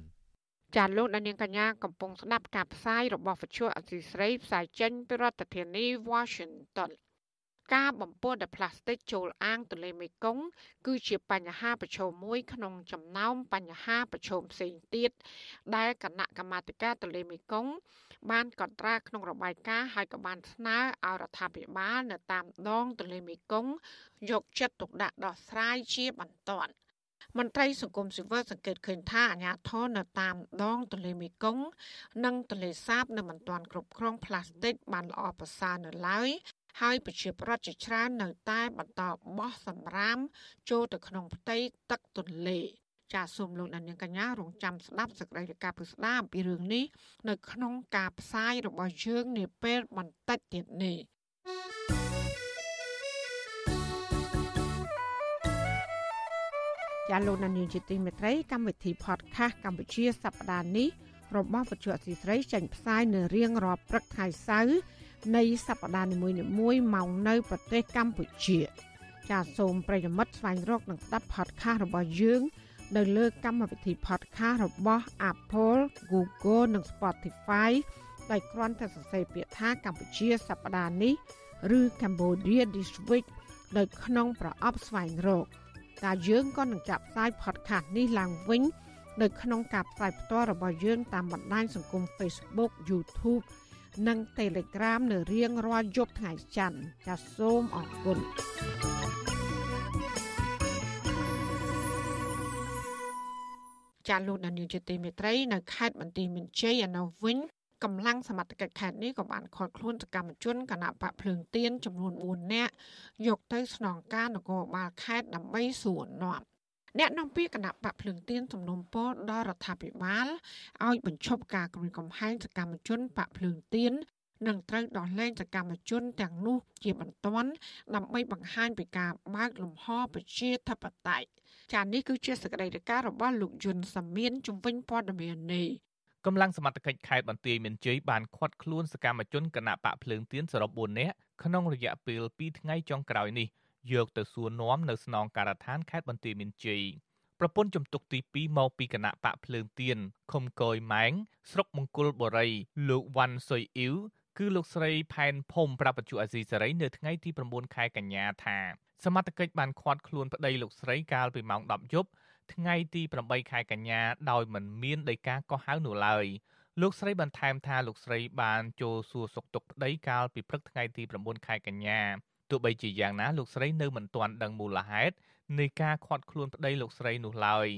ចាលោកដានៀងកញ្ញាកំពុងស្ដាប់ការផ្សាយរបស់វិទ្យុអសីស្រីផ្សាយចេញពីរដ្ឋធានី Washington ការបំពុលដោយផ្លាស្ទិកចូលអាងទន្លេមេគង្គគឺជាបញ្ហាប្រឈមមួយក្នុងចំណោមបញ្ហាប្រឈមផ្សេងទៀតដែលគណៈកម្មាធិការទន្លេមេគង្គបានកត់ត្រាក្នុងរបាយការណ៍ហើយក៏បានស្នើឲ្យរដ្ឋាភិបាលនៅតាមដងទន្លេមេគង្គយកចិត្តទុកដាក់ដោះស្រាយជាបន្ទាន់ មន្ត្រីសង្គមស៊ីវិលសង្កេតឃើញថាអាញាធរនៅតាមដងទន្លេមេគង្គនិងទន្លេសាបនៅមិនទាន់គ្រប់គ្រងផ្លាស្ទិកបានល្អប្រសើរនៅឡើយហើយប្រជាប្រដ្ឋជាច្រើននៅតែបន្តបោះសម្រាមចូលទៅក្នុងផ្ទៃទឹកទន្លេចាសសូមលោកអ្នកនាងកញ្ញារងចាំស្ដាប់សេចក្តីរាយការណ៍ពិស្ដារអំពីរឿងនេះនៅក្នុងការផ្សាយរបស់យើងនាពេលបន្តិចទៀតនេះ ចាលោកនានីជាទីមេត្រីកម្មវិធី podcast កម្ពុជាសប្តាហ៍នេះរបស់វិទ្យុអសីស្រីចេញផ្សាយនៅរៀងរាល់ព្រឹកថ្ងៃសៅរ៍នៃសប្តាហ៍នីមួយៗមកនៅប្រទេសកម្ពុជា ចាសសូមប្រិយមិត្តស្វែងរកនិងស្ដាប់ podcast របស់យើង នៅលើកម្មវិធី podcast របស់ Apple, Google និង Spotify ដោយគ្រាន់តែសរសេរពាក្យថាកម្ពុជាសប្តាហ៍នេះឬ Cambodia this week ដោយក្នុងប្រអប់ស្វែងរក តែយើងក៏នឹងចាប់ផ្សាយ podcast នេះឡើងវិញ នៅក្នុងការផ្សាយផ្ទាល់របស់យើងតាមបណ្ដាញសង្គម Facebook, YouTube និង Telegram នៅរៀងរាល់យប់ថ្ងៃច័ន្ទចាសសូមអរគុណចាលោកដានីលជាទីមេត្រីនៅខេត្តបន្ទាយមានជ័យឯនោះវិញ កម្លាំងសមត្ថកិច្ចខេត្តនេះក៏បានឃាត់ខ្លួនសកម្មជនគណៈបកភ្លើងទៀនចំនួន4នាក់យកទៅស្នងការនគរបាលខេត្តដើម្បីសួរនាំអ្នកនាំពាក្យគណៈបកភ្លើងទៀនសំណុំពរដល់រដ្ឋាភិបាលឲ្យបញ្ឈប់ការគំរាមកំហែងសកម្មជនបកភ្លើងទៀននិងត្រូវដោះលែងសកម្មជនទាំងនោះជាបន្ទាន់ដើម្បីបង្ហាញពីការបើកលំហប្រជាធិបតេយ្យចា៎នេះគឺជាសកម្មភាពរបស់លោកយុនសាមៀនជំវិញព័ត៌មាននេះ
កម្លាំងសមត្ថកិច្ចខេត្តបន្ទាយមានជ័យបានឃាត់ខ្លួនសកម្មជនគណៈបកភ្លើងទៀនសរុប4នាក់ក្នុងរយៈពេល2ថ្ងៃចុងក្រោយនេះយកទៅសួរនាំនៅស្នងការដ្ឋានខេត្តបន្ទាយមានជ័យប្រពន្ធជំទុកទី2មកពីគណៈបកភ្លើងទៀនខុំកយម៉ែងស្រុកមង្គលបុរីលោកវ៉ាន់សុយអ៊ីវគឺលោកស្រីផែនភូមិប្រាប់បច្ចុប្បន្នអាស៊ីសេរីនៅថ្ងៃទី9ខែកញ្ញាថាសមត្ថកិច្ចបានឃាត់ខ្លួនប្តីលោកស្រីកាលពីម៉ោង10យប់ ថ្ងៃទី8ខែកញ្ញាដោយមិនមានដីកាកោះហៅនោះឡើយលោកស្រីបន្ថែមថាលោកស្រីបានចូលសួរសុខទុក្ខប្តីកាលពីព្រឹកថ្ងៃទី9ខែកញ្ញាទោះបីជាយ៉ាងណាលោកស្រីនៅមិនទាន់ដឹងមូលហេតុនៃការខាត់ខ្លួនប្តីលោកស្រីនោះឡើយ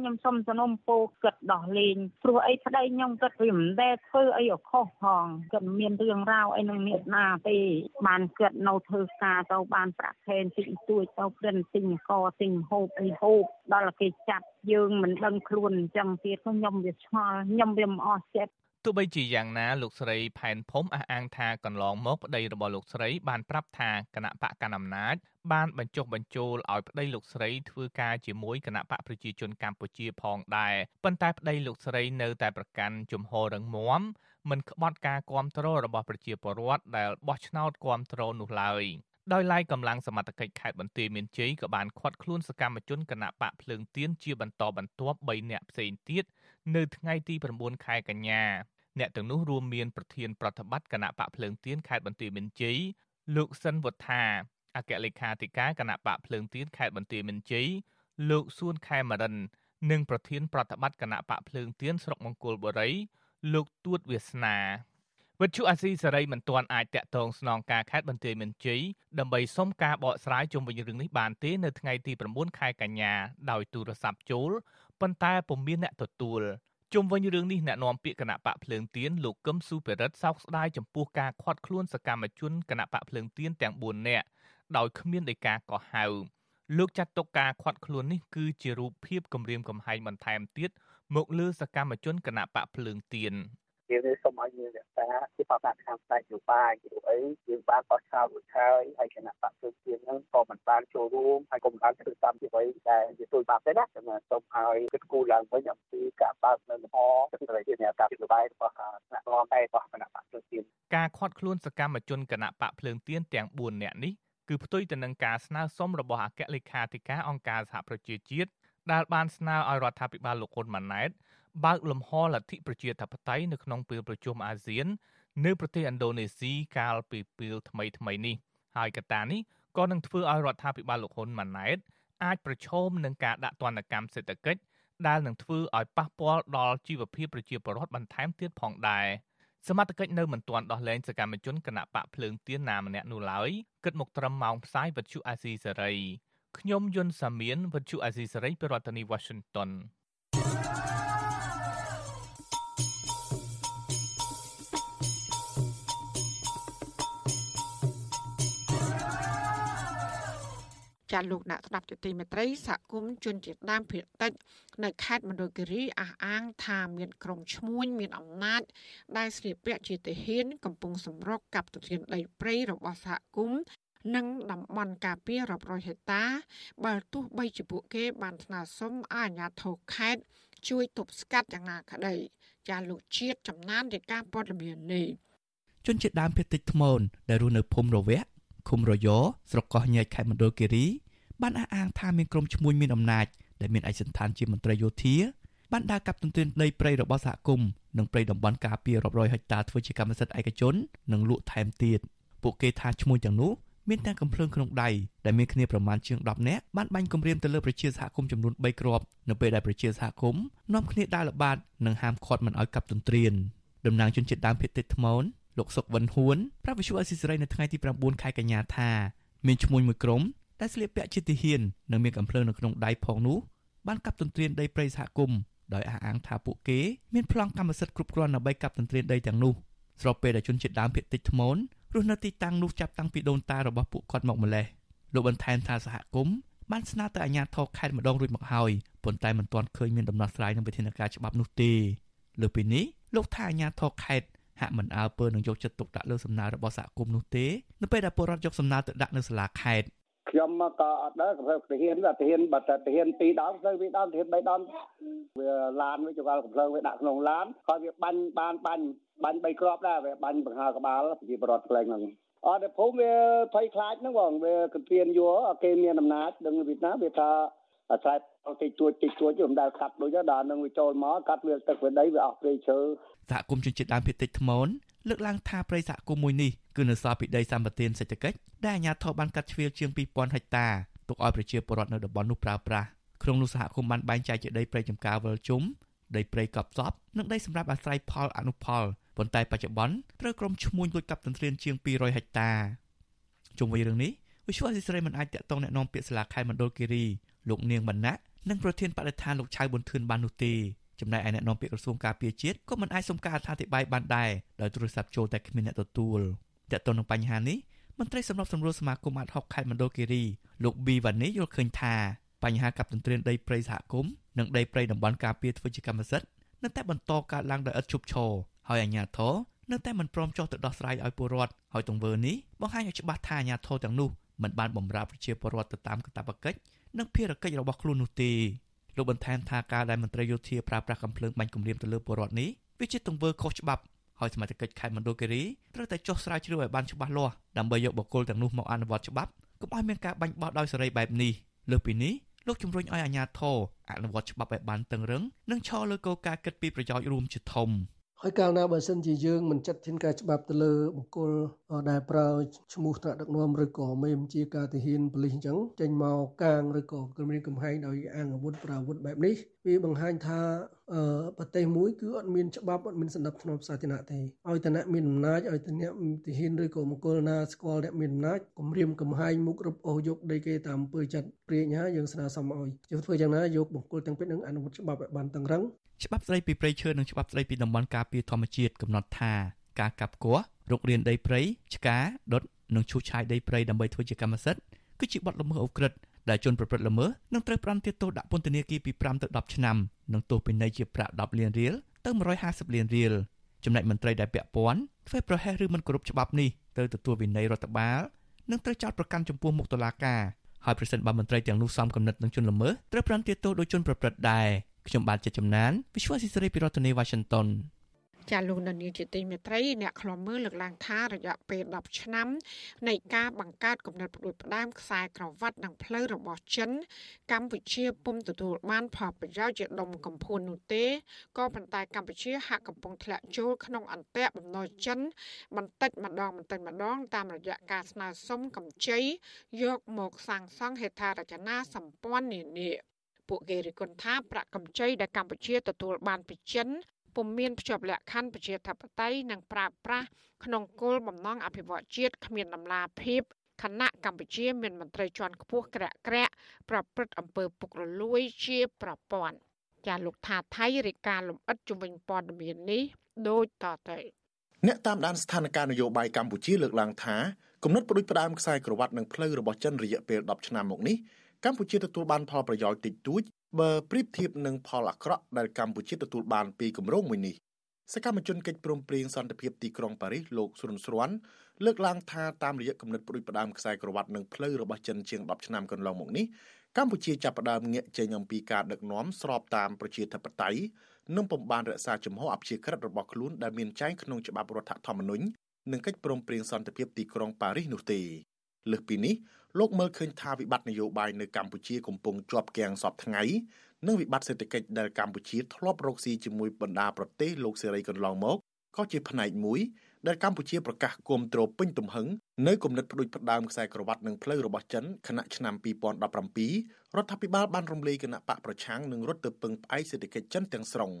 ខ្ញុំសុំសនំពោគិតដោះលែងព្រោះអីប្តីខ្ញុំគិតវាមិនដែលធ្វើអីអខុសផងគិតមានរឿងរ៉ាវអីនឹងអ្នកណាទេបានគិតនៅធ្វើការទៅបានប្រាក់ខែតិចតួចទៅព្រិនទិញកទិញហូបអីហូបដល់គេចាប់យើងមិនដឹងខ្លួនអញ្ចឹងទៀតខ្ញុំវាឆ្ងល់ខ្ញុំវាមិនអស់ចិត្ត
ទោះបីជាយ៉ាងណាលោកស្រីផែនភូមិអះអាងថាកន្លងមកប្តីរបស់លោកស្រីបានប្រាប់ថាគណៈបកកណ្ដាលអំណាចបានបញ្ចុះបញ្ចូលឲ្យប្តីលោកស្រីធ្វើការជាមួយគណៈបកប្រជាជនកម្ពុជាផងដែរប៉ុន្តែប្តីលោកស្រីនៅតែប្រកាន់ជំហររឹងមាំមិនក្បត់ការគ្រប់គ្រងរបស់ប្រជាពលរដ្ឋដែលបោះឆ្នោតគ្រប់គ្រងនោះឡើយដោយឡែកកម្លាំងសមត្ថកិច្ចខេត្តបន្ទាយមានជ័យក៏បានឃាត់ខ្លួនសកម្មជនគណៈបកភ្លើងទៀនជាបន្តបន្ទាប់3នាក់ផ្សេងទៀត នៅថ្ងៃទី9ខែកញ្ញាអ្នកទាំងនោះរួមមានប្រធានប្រតិបត្តិគណៈបកភ្លើងទៀនខេត្តបន្ទាយមានជ័យលោកសិនវុធាអគ្គលេខាធិការគណៈបកភ្លើងទៀនខេត្តបន្ទាយមានជ័យលោកសួនខេមរិន និងប្រធានប្រតិបត្តិគណៈបកភ្លើងទៀនស្រុកមង្គលបុរី លោកទួតវាសនា វិទ្យុអាស៊ីសេរីមិនទាន់អាចតាក់ទងស្នងការខេត្តបន្ទាយមានជ័យដើម្បីសុំការបកស្រាយជុំវិញរឿងនេះបានទេនៅថ្ងៃទី9ខែកញ្ញាដោយទូរស័ព្ទចូលប៉ុន្តែពុំមានអ្នកទទួលជុំវិញរឿងនេះអ្នកនាំពាក្យគណៈបកភ្លើងទៀនលោកកឹមសុភិរិទ្ធសោកស្ដាយចំពោះការខាត់ខ្លួនសកម្មជនគណៈបកភ្លើងទៀនទាំង4នាក់ដោយគ្មានដីកាកោះហៅលោកចាត់ទុកការខាត់ខ្លួននេះគឺជារូបភាពគម្រាមកំហែងបន្ថែមទៀតមកលើសកម្មជនគណៈបកភ្លើងទៀន
យើងសូមឲ្យយើងរក្សាជាបទកម្មផ្នែកនយោបាយព្រោះអីយើងបានបោះឆ្នោតរួចហើយហើយគណៈបកប្រជាជនហ្នឹងក៏មិនបានចូលរួមហើយក៏មិនបានធ្វើតាមជាអ្វីដែលជាទូបាប់ទេណាសូមសូមឲ្យគិតគូរឡើងវិញអំពីការបើកនៅលំហទឹកត្រីជាអ្នកការនយោបាយរបស់គណៈរដ្ឋមន្ត្រីរបស់គណៈបកប្រជាជន
ការខាត់ខ្លួនសកម្មជនគណៈបកភ្លើងទៀនទាំង4នាក់នេះគឺផ្ទុយទៅនឹងការស្នើសុំរបស់អគ្គលេខាធិការអង្គការសហប្រជាជាតិដែលបានស្នើឲ្យរដ្ឋាភិបាលលោកហ៊ុនម៉ាណែត បើកលំហលទ្ធិប្រជាធិបតេយ្យនៅក្នុងពេលប្រជុំអាស៊ាន នៅប្រទេសឥណ្ឌូនេស៊ីកាលពីពេលថ្មីថ្មីនេះហហើយកត្តានេះក៏នឹងធ្វើឲ្យរដ្ឋាភិបាលលោកហ៊ុនម៉ាណែតអាចប្រឈមនឹងការដាក់ទណ្ឌកម្មសេដ្ឋកិច្ចដែលនឹងធ្វើឲ្យប៉ះពាល់ដល់ជីវភាពប្រជាពលរដ្ឋបន្ថែមទៀតផងដែរសមត្ថកិច្ចនៅមិនទាន់ដោះលែងសកម្មជនគណៈបកភ្លើងទៀនណាម្នាក់នោះឡើយគិតមកត្រឹមម៉ោងផ្សាយវិទ្យុអាស៊ីសេរីខ្ញុំយុនសាមៀនវិទ្យុអាស៊ីសេរីពីរដ្ឋធានី Washington
ចាលោកអ្នកស្ដាប់ទទីមេត្រីសហគមន៍ជនជាតិដើមភាគតិចនៅខេត្តមណ្ឌលគិរីអះអាងថាមានក្រុមឈ្មួញមានអំណាចដែលស្លៀកពាក់ជាទាហាន កំពុងសម្រុកកັບទធានដីព្រៃរបស់សហគមន៍និងតំបន់ការពាររាប់រយហិកតា បើទោះបីជាពួកគេបានស្នើសុំឲ្យអាជ្ញាធរខេត្តជួយទប់ស្កាត់យ៉ាងណាក្តីចាលោកជាតិចំណានរាជការព័ត៌មាននេះ
ជនជាតិដើមភាគតិចថ្មូនដែលរស់នៅភូមិរវៈ ឃុំរយស្រុកកោះញែកខេត្តមណ្ឌលគិរីបានអះអាងថាមានក្រុមឈ្មួញមានអំណាចដែលមានឯកសណ្ឋានជាមន្ត្រីយោធាបានដើរកាប់ទន្ទ្រានដីព្រៃរបស់សហគមន៍និងព្រៃតំបន់ការពាររាប់រយហិកតាធ្វើជាកម្មសិទ្ធិឯកជននិងលក់ថែមទៀតពួកគេថាឈ្មួញទាំងនោះមានទាំងកំភ្លើងក្នុងដៃដែលមានគ្នាប្រមាណជាង10នាក់បានបាញ់គំរាមទៅលើប្រជាសហគមន៍ចំនួន3គ្រាប់នៅពេលដែលប្រជាសហគមន៍នាំគ្នាដើរល្បាតនិងហាមឃាត់មិនឲ្យកាប់ទន្ទ្រានតំណាងជនជាតិដើមភាគតិចថ្មូន លោកសុកវិនហួនប្រាប់វិសុអសិសរីនៅថ្ងៃទី9ខែកញ្ញាថាមានឈ្មោះមួយក្រុមដែលស្លៀកពាក់ជាទាហាននិងមានកំភ្លើងនៅក្នុងដៃផងនោះបានកាប់ទន្ទ្រានដីព្រៃសហគមន៍ដោយអះអាងថាពួកគេមានប្លង់កម្មសិទ្ធិគ្រប់គ្រាន់ដើម្បីកាប់ទន្ទ្រានដីទាំងនោះស្របពេលដែលជនជាតិដើមភាគតិចថ្មូនរស់នៅទីតាំងនោះចាប់តាំងពីដូនតារបស់ពួកគាត់មកម្លេះលោកបន្ថែមថាសហគមន៍បានស្នើទៅអាជ្ញាធរខេត្តម្ដងរួចមកហើយប៉ុន្តែមិនទាន់ឃើញមានដំណោះស្រាយនឹងវិធានការច្បាប់នោះទេលើពីនេះលោកថាអាជ្ញាធរខេត្ត ហាក់មិនអើពើនឹងយកចិត្តទុកដាក់លើសំណើរបស់សហគមន៍នោះទេនៅពេលដែលពលរដ្ឋយកសំណើទៅដាក់នៅសាលាខេត្ត
ខ្ញុំក៏អត់ដែរកំភ្លើងទាហានវាទាហានបើតែទាហាន2ដងទៅវាដងទាហាន3ដងវាឡានវាចង្កល់កំភ្លើងវាដាក់ក្នុងឡានហើយវាបាញ់បានបាញ់បាញ់3គ្រាប់ដែរវាបាញ់បង្ហើក្បាលប្រជាពលរដ្ឋខ្លែងហ្នឹងអត់តែភូមិវាភ័យខ្លាចហ្នឹងបងវាគន្ធានយួរគេមានអំណាចដឹងវៀតណាមវាថា អាស្រ័យតិចតួចតិចតួចមិនដែលកាត់ដូចដល់នឹងវាចូលមកកាត់វាទឹកវាដីវាអស់ព្រៃឈើ
សហគមន៍ជនជាតិដើមភាគតិចថ្មូនលើកឡើងថាព្រៃសហគមន៍មួយនេះគឺនៅសល់ពីដីសម្បត្តិសេដ្ឋកិច្ចដែលអាជ្ញាធរបានកាត់ជ្រៀលជាង2000ហិកតាទុកឲ្យប្រជាពលរដ្ឋនៅតំបន់នោះប្រើប្រាស់ក្នុងនោះសហគមន៍បានបែងចែកជាដីព្រៃចម្ការវិលជុំដីព្រៃកប់សពនិងដីសម្រាប់អាស្រ័យផលអនុផលប៉ុន្តែបច្ចុប្បន្នត្រូវក្រុមឈ្មួញលួចកាប់ទន្ទ្រានជាង200ហិកតាជុំវិញរឿងនេះវិសុវអសិសរីមិនអាចតាក់ទងแนะនាំពាក្យសាលាខេត្តមណ្ឌលគិរី លោកនាងបណ្ណៈនិងប្រធានបដិឋានលោកឆៅប៊ុនធឿនបាននោះទេចំណែកឯអ្នកនាំពាក្យក្រសួងការពារជាតិក៏មិនអាចសុំការអធិប្បាយបានដែរដោយទូរស័ព្ទចូលតែគ្មានអ្នកទទួលតើតើនឹងបញ្ហានេះមន្ត្រីសម្របសម្រួលសមាគមអាត់ហុកខេត្តមណ្ឌលគិរីលោកប៊ីវ៉ានីយល់ឃើញថាបញ្ហាកັບទន្ទ្រានដីព្រៃសហគមន៍និងដីព្រៃតំបន់ការពារធ្វើជាកម្មសិទ្ធិនៅតែបន្តកើតឡើងដោយឥតឈប់ឈរហើយអាជ្ញាធរនៅតែមិនព្រមចុះទៅដោះស្រាយឲ្យពលរដ្ឋហើយទង្វើនេះបង្ហាញឲ្យច្បាស់ថាអាជ្ញាធរទាំងនោះមិនបានបម្រើប្រជាពលរដ្ឋទៅតាមកាតព្វកិច្ច និងភារកិច្ចរបស់ខ្លួននោះទេលោកបន្ថែមថាការដែលមន្ត្រីយោធាប្រើប្រាស់កំភ្លើងបាញ់គំរាមទៅលើពលរដ្ឋនេះវាជាទង្វើខុសច្បាប់ហើយសមាជិកខេត្តមណ្ឌលគិរីត្រូវតែចុះស្រាវជ្រាវឲ្យបានច្បាស់លាស់ដើម្បីយកបុគ្គលទាំងនោះមកអនុវត្តច្បាប់កុំឲ្យមានការបាញ់បោះដោយសេរីបែបនេះលើសពីនេះលោកជំរុញឲ្យអាជ្ញាធរអនុវត្តច្បាប់ឲ្យបានតឹងរឹងនិងឈរលើគោលការណ៍គិតពីប្រយោជន៍រួមជាធំ។
ហើយកាលណាបើសិនជាយើងមិនចាត់ធានការច្បាប់ទៅលើបុគ្គលដែលប្រើឈ្មោះថ្នាក់ដឹកនាំឬក៏មេបញ្ជាការទាហានប៉ូលីសអញ្ចឹងចេញមកកាងឬក៏គម្រាមកំហែងដោយអាងអាវុធប្រើអាវុធបែបនេះវាបង្ហាញថាប្រទេសមួយគឺអត់មានច្បាប់អត់មានសន្តិភាពសាធារណៈទេឲ្យតអ្នកមានអំណាចឲ្យតអ្នកទាហានឬក៏មង្គលណាស្គាល់អ្នកមានអំណាចគម្រាមកំហែងមុខរឹបអូសយកដីគេតាមអំពើចិត្តព្រាញណាយើងស្នើសុំឲ្យយើងធ្វើយ៉ាងណាយកបុគ្គលទាំងពីរនឹងអនុវត្តច្បាប់ឲ្យបានតឹងរឹង
ច្បាប់ស្តីពីព្រៃឈើនិងច្បាប់ស្តីពីតំបន់ការពារធម្មជាតិកំណត់ថាការកាប់គាស់រុករានដីព្រៃឆ្កាដុតនិងឈូសឆាយដីព្រៃដើម្បីធ្វើជាកម្មសិទ្ធិគឺជាបទល្មើសអូក្រិដ្ឋដែលជនប្រព្រឹត្តល្មើសនឹងត្រូវប្រន្ទាទោសដាក់ពន្ធនាគារពី5ទៅ10ឆ្នាំនិងទោសពិន័យជាប្រាក់10លានរៀលទៅ150លានរៀលចំណែកមន្ត្រីដែលពាក់ព័ន្ធធ្វើប្រហែសឬមិនគោរពច្បាប់នេះទៅទទួលវិន័យរដ្ឋបាលនិងត្រូវចោទប្រកាន់ចំពោះមុខតុលាការហើយប្រសិនបើមន្ត្រីទាំងនោះសំគំនិតនឹងជនល្មើសត្រូវប្រន្ទាទោសដោយជនប្រព្រឹត្តដែរ ខ្ញុំបាទជាចំណាន Visual Society ពីរដ្ឋធានី Washington
ចាលោកនានីជាទីមេត្រីអ្នកខ្លំមើលលើកឡើងថារយៈពេល10ឆ្នាំនៃការបង្កើតគំនិតផ្ដួចផ្ដើមខ្សែក្រវ៉ាត់និងផ្លូវរបស់ចិន កម្ពុជាពុំទទួលបានផលប្រយោជន៍ជាដុំកំភួននោះទេក៏ប៉ុន្តែកម្ពុជាហាក់កំពុងធ្លាក់ចូលក្នុងអន្ទាក់បំណុលចិន បន្តិចម្ដងបន្តិចម្ដង តាមរយៈការស្នើសុំកម្ចីយកមកសាងសង់ហេដ្ឋារចនាសម្ព័ន្ធនានា ពួកគេរិះគន់ថាប្រាក់កម្ចីដែលកម្ពុជាទទួលបានពីចិនពុំមានភ្ជាប់លក្ខខណ្ឌប្រជាធិបតេយ្យនិងប្រើប្រាស់ក្នុងគោលបំណងអភិវឌ្ឍជាតិគ្មានដំណាភាពគណៈកម្ពុជាមានមន្ត្រីជាន់ខ្ពស់ក្រាក់ក្រាក់ប្រព្រឹត្តអំពើពុករលួយជាប្រព័ន្ធចាលោកថាថៃរាយការណ៍លំអិតជំវិញព័ត៌មាននេះដូចតទៅ
អ្នកតាមដានស្ថានភាពនយោបាយកម្ពុជាលើកឡើងថាគំនិតផ្ដួចផ្ដើមខ្សែក្រវ៉ាត់និងផ្លូវរបស់ចិនរយៈពេល10ឆ្នាំមកនេះ កម្ពុជាទទួលបានផលប្រយោជន៍តិចតួចបើប្រៀបធៀបនឹងផលអាក្រក់ដែលកម្ពុជាទទួលបានពីគម្រោងមួយនេះសកម្មជនកិច្ចព្រមព្រៀងសន្តិភាពទីក្រុងប៉ារីសលោកស៊ុនស្រាន់លើកឡើងថាតាមរយៈគំនិតប្រួយផ្ដាំខ្សែក្រវ៉ាត់និងផ្លូវរបស់ចិនជាង10ឆ្នាំកន្លងមកនេះកម្ពុជាចាប់ផ្ដើមងាកចេញអំពីការដឹកនាំស្របតាមប្រជាធិបតេយ្យនិងពំបានរក្សាជំហរអព្យាក្រឹតរបស់ខ្លួនដែលមានចែងក្នុងច្បាប់រដ្ឋធម្មនុញ្ញនិងកិច្ចព្រមព្រៀងសន្តិភាពទីក្រុងប៉ារីសនោះទេលើសពីនេះ លោកមើលឃើញថាវិបត្តិនយោបាយនៅកម្ពុជាកំពុងជាប់គាំងសពថ្ងៃនិងវិបត្តិសេដ្ឋកិច្ចដែលកម្ពុជាធ្លាប់រកស៊ីជាមួយបណ្ដាប្រទេសលោកសេរីកន្លងមកក៏ជាផ្នែកមួយដែលកម្ពុជាប្រកាសគាំទ្រពេញទំហឹងនៅគំនិតផ្ដួចផ្ដើមខ្សែក្រវ៉ាត់និងផ្លូវរបស់ចិនខណៈឆ្នាំ2017រដ្ឋាភិបាលបានរំលាយគណៈបកប្រឆាំងនិងរត់ទៅពឹងផ្អែកសេដ្ឋកិច្ចចិនទាំងស្រុង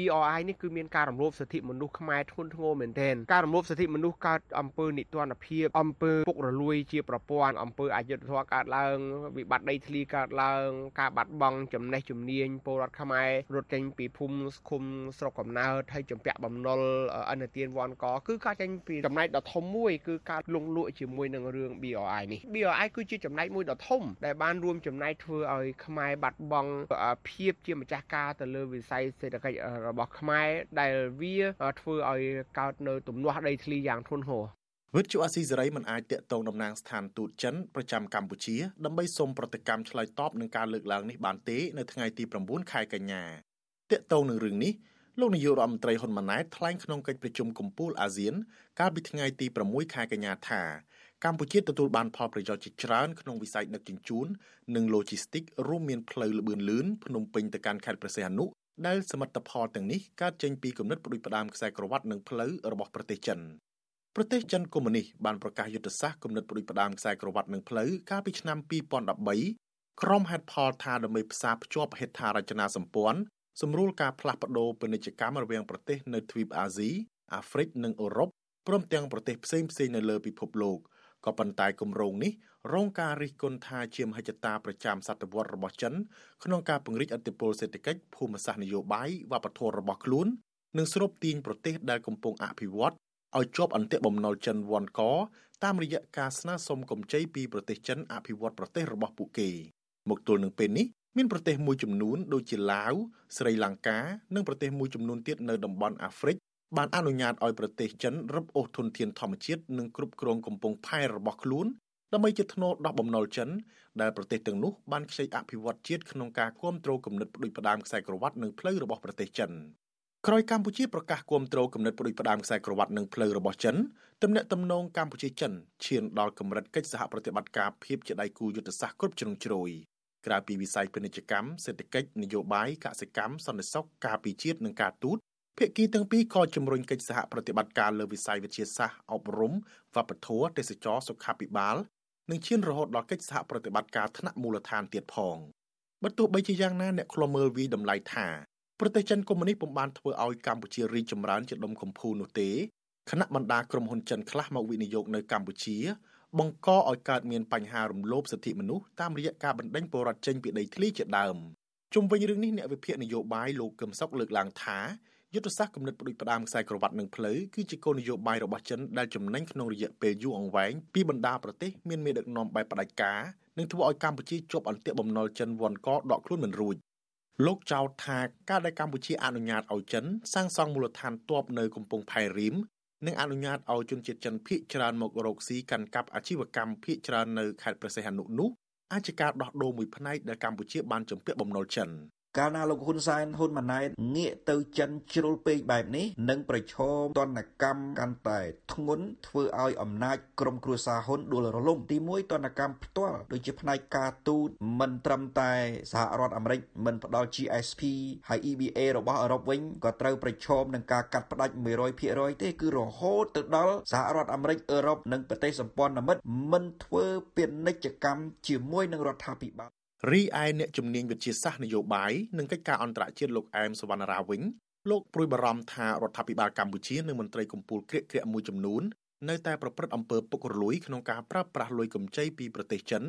BRI នេះគឺមានការរំលោភសិទ្ធិមនុស្សខ្មែរធ្ងន់ធ្ងរមែនទែនការរំលោភសិទ្ធិមនុស្សកើតអំពើនិទានភាពអំពើពុករលួយជាប្រព័ន្ធអំពើអយុត្តិធម៌កើតឡើងវិបត្តិដីធ្លីកើតឡើង ការបាត់បង់ចំណេះជំនាញពលរដ្ឋខ្មែររត់ចេញពីភូមិឃុំស្រុកកំណើតហើយចម្ពាក់បំណុលអនុទានវ៉ាន់កគឺការចេញពីចំណែកដ៏ធំមួយគឺការលងលក់ជាមួយនឹងរឿង BRI នេះ BRI គឺជាចំណែកមួយដ៏ធំដែលបានរួមចំណែកធ្វើឲ្យខ្មែរបាត់បង់ភាពជាម្ចាស់ការទៅលើវិស័យសេដ្ឋកិច្ចរបស់ខ្មែរដែលវាធ្វើឲ្យកើតនៅទំនាស់ដីធ្លីយ៉ាងធ្ងន់ធ្ងរ
វិទ្យុអាស៊ីសេរីមិនអាចតាក់ទងតំណាងស្ថានទូតចិនប្រចាំកម្ពុជាដើម្បីសូមប្រតិកម្មឆ្លើយតបនឹងការលើកឡើងនេះបានទេនៅថ្ងៃទី9ខែកញ្ញាតាក់ទងនឹងរឿងនេះលោកនាយករដ្ឋមន្ត្រីហ៊ុនម៉ាណែតថ្លែងក្នុងកិច្ចប្រជុំកំពូលអាស៊ាន កាលពីថ្ងៃទី6ខែកញ្ញាថាកម្ពុជាទទួលបានផលប្រយោជន៍ជាច្រើនក្នុងវិស័យដឹកជញ្ជូននិង Logistics រួមមានផ្លូវលបឿនលឿនភ្នំពេញទៅកាន់ខេត្តព្រះសីហនុ ដែលសមិទ្ធផលទាំងនេះកើតចេញពីគំនិតផ្ដួចផ្ដើមខ្សែក្រវ៉ាត់និងផ្លូវរបស់ប្រទេសចិនប្រទេសចិនកុម្មុយនីសបានប្រកាសយុទ្ធសាស្ត្រគំនិតផ្ដួចផ្ដើមខ្សែក្រវ៉ាត់និងផ្លូវកាលពីឆ្នាំ2013ក្រុមហេតុផលថាដើម្បីផ្សារភ្ជាប់ហេដ្ឋារចនាសម្ព័ន្ធសម្រួលការផ្លាស់ប្ដូរពាណិជ្ជកម្មរវាងប្រទេសនៅទ្វីបអាស៊ីអាហ្វ្រិកនិងអឺរ៉ុបព្រមទាំងប្រទេសផ្សេងៗនៅលើពិភពលោក ក៏ប៉ុន្តែគម្រោងនេះរងការរិះគន់ថាជាមហិច្ឆតាប្រចាំសតវត្សរបស់ចិនក្នុងការពង្រីកអធិបតេយ្យសេដ្ឋកិច្ចភូមិសាស្ត្រនយោបាយវប្បធម៌របស់ខ្លួននិងស្រូបទាញប្រទេសដែលកំពុងអភិវឌ្ឍឲ្យជាប់អន្ទាក់បំណុលចិនវ៉ាន់កតាមរយៈការស្នើសុំកម្ចីពីប្រទេសចិនអភិវឌ្ឍប្រទេសរបស់ពួកគេ មកទល់នឹងពេលនេះមានប្រទេសមួយចំនួនដូចជាឡាវស្រីលង្កានិងប្រទេសមួយចំនួនទៀតនៅតំបន់អាហ្វ្រិក បានអនុញ្ញាតឲ្យប្រទេសចិនរឹបអូសធនធានធម្មជាតិនិងគ្រប់គ្រងកំពង់ផែរបស់ខ្លួនដើម្បីជាធ្នូដោះបំណុលចិនដែលប្រទេសទាំងនោះបានខ្ចីអភិវឌ្ឍជាតិក្នុងការគ្រប់គ្រងគំនិតផ្ដួចផ្ដើមខ្សែក្រវ៉ាត់និងផ្លូវរបស់ប្រទេសចិនក្រោយកម្ពុជាប្រកាសគ្រប់គ្រងគំនិតផ្ដួចផ្ដើមខ្សែក្រវ៉ាត់និងផ្លូវរបស់ចិនទំនាក់ទំនងកម្ពុជាចិនឈានដល់កម្រិតកិច្ចសហប្រតិបត្តិការភាពជាដៃគូយុទ្ធសាស្ត្រគ្រប់ជ្រុងជ្រោយក្រៅពីវិស័យពាណិជ្ជកម្មសេដ្ឋកិច្ចនយោបាយកសិកម្មសន្តិសុខការពីជាតិនិងការទូត ភាគីទាំងពីរក៏ជំរុញកិច្ចសហប្រតិបត្តិការលើវិស័យវិទ្យាសាស្ត្រអប់រំវប្បធម៌ទេសចរសុខាភិបាលនិងឈានរហូតដល់កិច្ចសហប្រតិបត្តិការថ្នាក់មូលដ្ឋានទៀតផងបើទោះបីជាយ៉ាងណាអ្នកខ្លមើលវិតម្លៃថាប្រទេសចិនកុម្មុយនីសពុំបានធ្វើឲ្យកម្ពុជារីកចម្រើនជាដុំកំភួននោះទេគណៈបណ្ដាក្រុមហ៊ុនចិនខ្លះមកវិនិយោគនៅកម្ពុជា បង្កឲ្យកើតមានបញ្ហារំលោភសិទ្ធិមនុស្សតាមរយៈការបណ្ដេញពលរដ្ឋចេញពីដីធ្លីជាដើមជុំវិញរឿងនេះអ្នកវិភាគនយោបាយលោកកឹមសុខលើកឡើងថា យុទ្ធសាស្ត្រគំនិតផ្ដួចផ្ដើមខ្សែក្រវ៉ាត់និងផ្លូវគឺជាគោលនយោបាយរបស់ចិនដែលចំណេញក្នុងរយៈពេលយូរអង្វែងពីបណ្ដាប្រទេសមានមេដឹកនាំបែបផ្ដាច់ការនិងធ្វើឲ្យកម្ពុជាជាប់អន្ទាក់បំណុលចិនវ៉ាន់កដកខ្លួនមិនរួចលោកចោទថាការដែលកម្ពុជាអនុញ្ញាតឲ្យចិនសាងសង់មូលដ្ឋានទ័ពនៅកំពង់ផែរៀមនិងអនុញ្ញាតឲ្យជនជាតិចិនភៀសច្រើនមករកស៊ីកាន់កាប់អាជីវកម្មភៀសច្រើននៅខេត្តព្រះសីហនុនោះអាចជាការដោះដូរមួយផ្នែកដែលកម្ពុជាបានជំពាក់បំណុលចិន
កាលណាលោកហ៊ុនសែនហ៊ុនម៉ាណែតងាកទៅចិនជ្រុលពេកបែបនេះនឹងប្រឈមទណ្ឌកម្មកាន់តែធ្ងន់ធ្វើឲ្យអំណាចក្រុមគ្រួសារហ៊ុនដួលរលំទី1ទណ្ឌកម្មផ្ទាល់ដូចជាផ្នែកការទូតមិនត្រឹមតែសហរដ្ឋអាមេរិកមិនផ្ដល់ GSP ហើយ EBA របស់អឺរ៉ុបវិញក៏ត្រូវប្រឈមនឹងការកាត់ផ្តាច់100%ទេគឺរហូតទៅដល់សហរដ្ឋអាមេរិកអឺរ៉ុបនិងប្រទេសសម្ព័ន្ធមិត្តមិនធ្វើពាណិជ្ជកម្មជាមួយនឹងរដ្ឋាភិបាល
រីឯអ្នកជំនាញវិទ្យាសាស្ត្រនយោបាយនិងកិច្ចការអន្តរជាតិលោកអែមសវណ្ណរាវិញលោកព្រួយបារម្ភថារដ្ឋាភិបាលកម្ពុជានិងមន្ត្រីកម្ពុជាក្រាកក្រាកមួយចំនួននៅតែប្រព្រឹត្តអំពើពុករលួយក្នុងការប្រើប្រាស់លុយកម្ចីពីប្រទេសចិន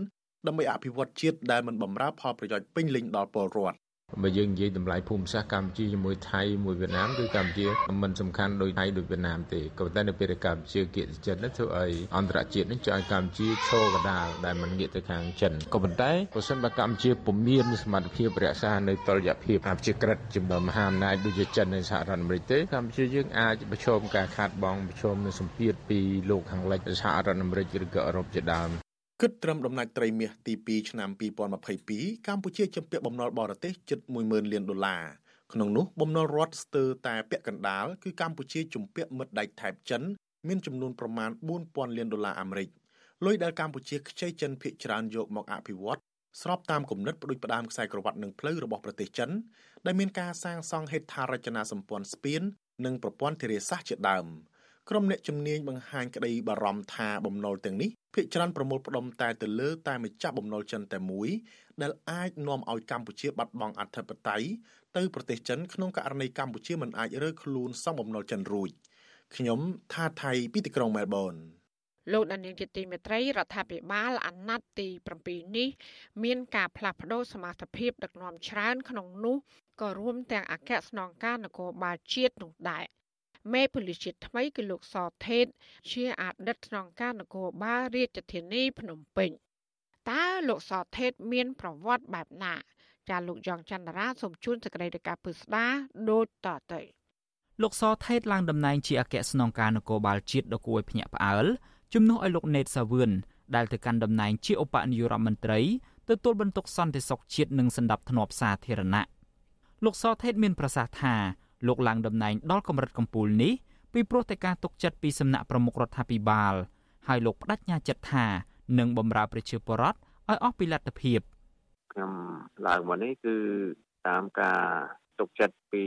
ដើម្បីអភិវឌ្ឍជាតិដែលមិនបម្រើផលប្រយោជន៍ពេញលេញដល់ពលរដ្ឋ
បើយើងនិយាយតម្លៃភូមិសាស្ត្រកម្ពុជាជាមួយថៃមួយវៀតណាមគឺកម្ពុជាមិនសំខាន់ដូចថៃដូចវៀតណាមទេក៏ប៉ុន្តែនៅពេលដែលកម្ពុជាគៀកចិននេះធ្វើឲ្យអន្តរជាតិនេះចង់ឲ្យកម្ពុជាឈរកណ្ដាលដែលមិនងាកទៅខាងចិនក៏ប៉ុន្តែបើសិនបើកម្ពុជាពុំមានសមត្ថភាពរក្សានៅតុល្យភាពអភិជាក្រិតជាមួយមហាអំណាចដូចជាចិននិងសហរដ្ឋអាមេរិកទេកម្ពុជាយើងអាចប្រឈមការខាតបង់ប្រឈមនឹងសម្ពាធពីលោកខាងលិចសហរដ្ឋអាមេរិកឬក៏អឺរ៉ុបជាដើម
គិតត្រឹមដំណាច់ត្រីមាសទី2ឆ្នាំ2022កម្ពុជាជំពាក់បំណុលបរទេសជិត10000លានដុល្លារក្នុងនោះបំណុលរដ្ឋស្ទើរតែពាក់កណ្ដាលគឺកម្ពុជាជំពាក់មិត្តដៃថៃចិនមានចំនួនប្រមាណ4000លានដុល្លារអាមេរិកលុយដែលកម្ពុជាខ្ចីចិនភាគច្រើនយកមកអភិវឌ្ឍស្របតាមគំនិតផ្ដួចផ្ដើមខ្សែក្រវ៉ាត់នឹងផ្លូវរបស់ប្រទេសចិនដែលមានការសាងសង់ហេដ្ឋារចនាសម្ព័ន្ធស្ពាននិងប្រព័ន្ធធារាសាស្ត្រជាដើម។ ក្រុមអ្នកជំនាញបង្ហាញក្តីបារម្ភថាបំណុលទាំងនេះភាគច្រើនប្រមូលផ្ដុំតែទៅលើតែម្ចាស់បំណុលចិនតែមួយ ដែលអាចនាំឲ្យកម្ពុជាបាត់បង់អធិបតេយ្យទៅប្រទេសចិនក្នុងករណីកម្ពុជាមិនអាចរើខ្លួនសមបំណុលចិនរួចខ្ញុំថាថៃពីទីក្រុងមែលប៊ន
លោកដានៀងជាទីមេត្រីរដ្ឋាភិបាលអាណត្តិទី7នេះ មានការផ្លាស់ប្តូរសមាជិកដឹកនាំច្រើនក្នុងនោះក៏រួមទាំងអគ្គស្នងការនគរបាលជាតិនោះដែរ មេប៉ូលីសជាតិថ្មីគឺលោកសថេត ជាអតីតស្នងការនគរបាលរាជធានីភ្នំពេញតើលោកសថេតមានប្រវត្តិបែបណាចាលោកយ៉ងច័ន្ទរាសូមជូនសេចក្តីរាយការណ៍ពិស្ដាដូចតទៅ
លោកសថេតឡើងតំណែងជាអគ្គស្នងការនគរបាលជាតិដ៏គួរឲ្យភ្ញាក់ផ្អើលជំនួសឲ្យលោកណេតសាវឿនដែលទៅកាន់តំណែងជាឧបនាយករដ្ឋមន្ត្រីទទួលបន្ទុកសន្តិសុខជាតិនិងសម្ដាប់ធ្នាប់សាធារណៈលោកសថេតមានប្រសាសន៍ថា លោកឡើងតំណែងដល់កម្រិតកំពូលនេះពីព្រោះតែការទុកចិត្តពីសំណាក់ប្រមុខរដ្ឋាភិបាលហើយលោកបដិញ្ញាចិត្តថានឹងបម្រើប្រជាពលរដ្ឋឲ្យអស់ពីលទ្ធភាព
ខ្ញុំឡើងមកនេះគឺតាមការទុកចិត្តពី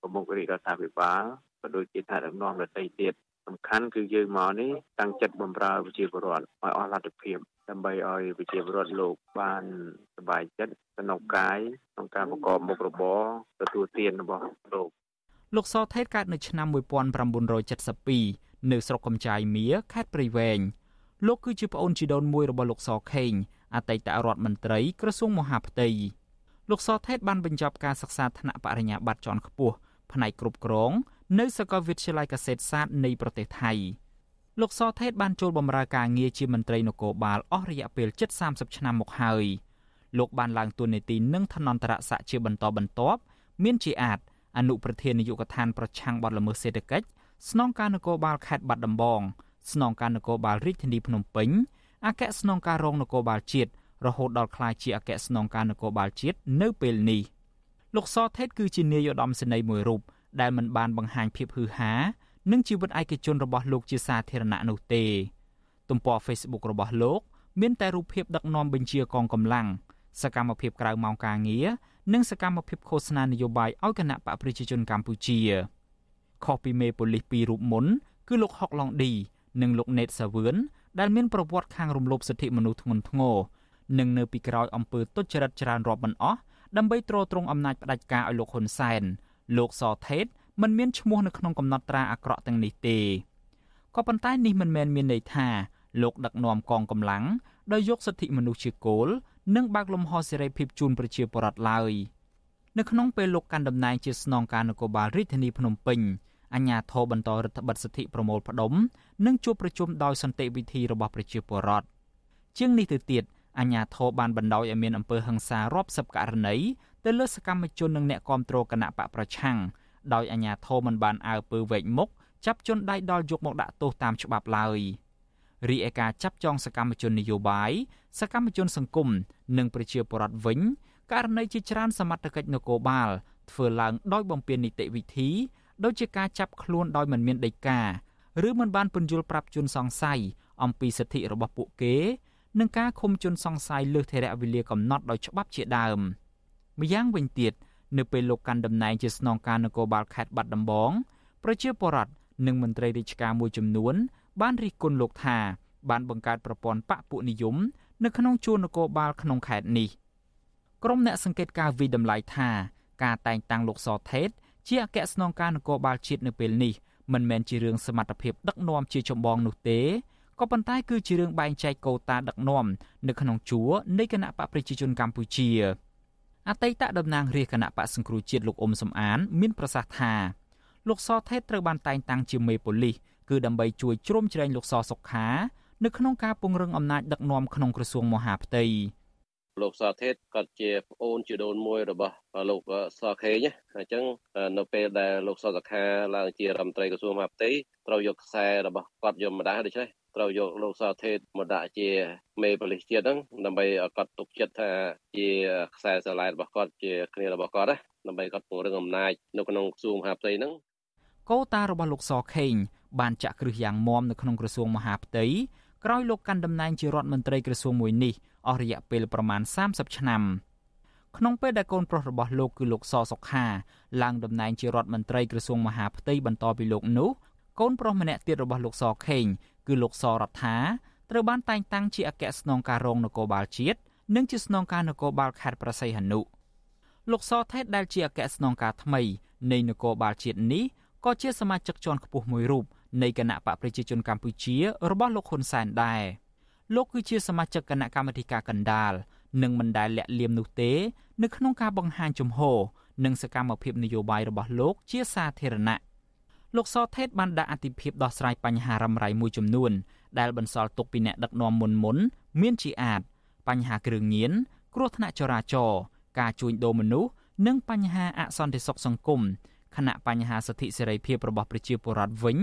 ប្រមុខរាជរដ្ឋាភិបាលក៏ដូចជាថាដឹកនាំដទៃទៀតសំខាន់គឺយើងមកនេះតាំងចិត្តបម្រើប្រជាពលរដ្ឋឲ្យអស់លទ្ធភាព ដើម្បីឲ្យប្រជាពលរដ្ឋលោកបានសบายចិត្តសំណុកកាយក្នុងការប្រកបមុខរបរទទួលទានរបស់លោក
លោកសថេតកើតនៅឆ្នាំ1972នៅស្រុកកំចាយមៀខេត្តព្រៃវែងលោកគឺជាប្អូនជីដូនមួយរបស់លោកសខេងអតីតរដ្ឋមន្ត្រីក្រសួងមហាផ្ទៃលោកសថេតបានបញ្ចប់ការសិក្សាថ្នាក់បរិញ្ញាបត្រជាន់ខ្ពស់ផ្នែកគ្រប់គ្រងនៅសាកលវិទ្យាល័យកសិសាស្ត្រនៃប្រទេសថៃ លោកសថេតបានចូលបម្រើការងារជាមន្ត្រីនគរបាលអស់រយៈពេលជិត30ឆ្នាំមកហើយលោកបានឡើងតួនាទីនឹងឋានន្តរស័ក្តិជាបន្តបន្ទាប់មានជាអាចអនុប្រធាននាយកដ្ឋានប្រឆាំងបទល្មើសសេដ្ឋកិច្ចស្នងការនគរបាលខេត្តបាត់ដំបងស្នងការនគរបាលរាជធានីភ្នំពេញអគ្គស្នងការរងនគរបាលជាតិរហូតដល់ក្លាយជាអគ្គស្នងការនគរបាលជាតិនៅពេលនេះលោកសថេតគឺជានាយឧត្តមសេនីយ៍មួយរូបដែលមិនបានបង្ហាញភាពហ៊ឺហា និងជីវិតឯកជនរបស់លោកជាសាធារណៈនោះទេទំព័រ Facebook របស់លោកមានតែរូបភាពដឹកនាំបញ្ជាកងកម្លាំងសកម្មភាពក្រៅម៉ោងការងារនិងសកម្មភាពឃោសនានយោបាយឲ្យគណៈបកប្រជាជនកម្ពុជាខុសពីមេប៉ូលីសពីររូបមុនគឺលោកហុកឡុងឌីនិងលោកណេតសាវឿនដែលមានប្រវត្តិខាងរំលោភសិទ្ធិមនុស្សធ្ងន់ធ្ងរនិងនៅពីក្រោយអំពើទុច្ចរិតច្រើនរាប់មិនអស់ដើម្បីទ្រទ្រង់អំណាចផ្ដាច់ការឲ្យលោកហ៊ុនសែនលោកសថេត មិនមានឈ្មោះនៅក្នុងកំណត់ត្រាអាក្រក់ទាំងនេះទេក៏ប៉ុន្តែនេះមិនមែនមានន័យថាលោកដឹកនាំកងកម្លាំងដោយយកសិទ្ធិមនុស្សជាគោលនិងបើកលំហសេរីភាពជូនប្រជាពលរដ្ឋឡើយនៅក្នុងពេលលោកកាន់តំណែងជាស្នងការនគរបាលរាជធានីភ្នំពេញអញ្ញាធរបន្តរដ្ឋបិទសិទ្ធិប្រមូលផ្ដុំនិងជួបប្រជុំដោយសន្តិវិធីរបស់ប្រជាពលរដ្ឋជាងនេះទៅទៀតអញ្ញាធរបានបណ្ដោយឲ្យមានអំពើហិង្សារាប់សិបករណីទៅលើសកម្មជននិងអ្នកគាំទ្រគណៈបកប្រឆាំង ដោយអាជ្ញាធរមិនបានអើពើវែកមុខចាប់ជនដៃដល់យកមកដាក់ទោសតាមច្បាប់ឡើយរីឯការចាប់ចងសកម្មជននយោបាយសកម្មជនសង្គមនិងប្រជាពលរដ្ឋវិញករណីជាច្រើនសមត្ថកិច្ចនគរបាលធ្វើឡើងដោយបំពាននីតិវិធីដូចជាការចាប់ខ្លួនដោយមិនមានដីកាឬមិនបានពន្យល់ប្រាប់ជនសង្ស័យអំពីសិទ្ធិរបស់ពួកគេនិងការឃុំជនសង្ស័យលើសធរៈវេលាកំណត់ដោយច្បាប់ជាដើមម្យ៉ាងវិញទៀត នៅពេលលោកកាន់តំណែងជាស្នងការនគរបាលខេត្តបាត់ដំបងប្រជាពលរដ្ឋនិងមន្ត្រីរាជការមួយចំនួន បានរិះគន់លោកថាបានបង្កើតប្រព័ន្ធបកពួកនិយម នៅក្នុងជួរនគរបាលក្នុងខេត្តនេះក្រុមអ្នកសង្កេតការវិតម្លៃថាការតែងតាំងលោកសថេត ជាអគ្គស្នងការនគរបាលជាតិនៅពេលនេះមិនមែនជារឿងសមត្ថភាពដឹកនាំជាចម្បងនោះទេក៏ប៉ុន្តែគឺជារឿងបែងចែកកូតាដឹកនាំនៅក្នុងជួរនៃគណៈបកប្រជាជនកម្ពុជា អតីតតំណាងរាជគណៈបកសង្គ្រោះជាតិលោកអ៊ុំសំអាន មានប្រសាសន៍ថាលោកសថេតត្រូវបានតែងតាំងជាមេប៉ូលីសគឺដើម្បីជួយជ្រោមជ្រែងលោកសសុខានៅក្នុងការពង្រឹងអំណាចដឹកនាំក្នុងក្រសួងមហាផ្ទៃ
លោកសថេតគាត់ជាប្អូនជាដូនមួយរបស់លោកសខេងអញ្ចឹងនៅពេលដែលលោកសសខាឡើងជារដ្ឋមន្ត្រីក្រសួងមហាផ្ទៃត្រូវយកខ្សែរបស់គាត់យកម្ដងដូច្នេះ ត្រូវយកលោកសថេតមកដាក់ជាមេប៉ូលីសជាតិហ្នឹងដើម្បីឲ្យគាត់ទុកចិត្តថាជាខ្សែស្រឡាយរបស់គាត់ជាគ្នារបស់គាត់ណាដើម្បីគាត់ពង្រឹងអំណាចនៅក្នុងក្រសួងមហាផ្ទៃហ្នឹង
កោតារបស់លោកសខេងបានចាក់គ្រឹះយ៉ាងមាំនៅក្នុងក្រសួងមហាផ្ទៃក្រោយលោកកាន់តំណែងជារដ្ឋមន្ត្រីក្រសួងមួយនេះអស់រយៈពេលប្រមាណ30ឆ្នាំក្នុងពេលដែលកូនប្រុសរបស់លោកគឺលោកសសុខាឡើងតំណែងជារដ្ឋមន្ត្រីក្រសួងមហាផ្ទៃបន្តពីលោកនោះកូនប្រុសម្នាក់ទៀតរបស់លោកសខេង គឺលោកសរដ្ឋាត្រូវបានតែងតាំងជាអគ្គស្នងការរងនគរបាលជាតិនិងជាស្នងការនគរបាលខេត្តប្រស័យហនុលោកសថេតដែលជាអគ្គស្នងការថ្មីនៃនគរបាលជាតិនេះក៏ជាសមាជិកជាន់ខ្ពស់មួយរូបនៃគណៈបកប្រជាជនកម្ពុជារបស់លោកហ៊ុនសែនដែរលោកគឺជាសមាជិកគណៈកម្មាធិការកណ្ដាលនិងមិនដែលលាក់លៀមនោះទេ នៅក្នុងការបង្ហាញជំហរនិងសកម្មភាពនយោបាយរបស់លោកជាសាធារណៈ លោកសថេតបានដាក់អតិភិបដោះស្រាយបញ្ហារ៉ាំរ៉ៃមួយចំនួន ដែលបន្សល់ទុកពីអ្នកដឹកនាំមុនមុនមានជាអាចបញ្ហាគ្រឿងញៀនគ្រោះថ្នាក់ចរាចរណ៍ការជួញដូរមនុស្សនិងបញ្ហាអសន្តិសុខសង្គមខណៈបញ្ហាសិទ្ធិសេរីភាពរបស់ប្រជាពលរដ្ឋវិញ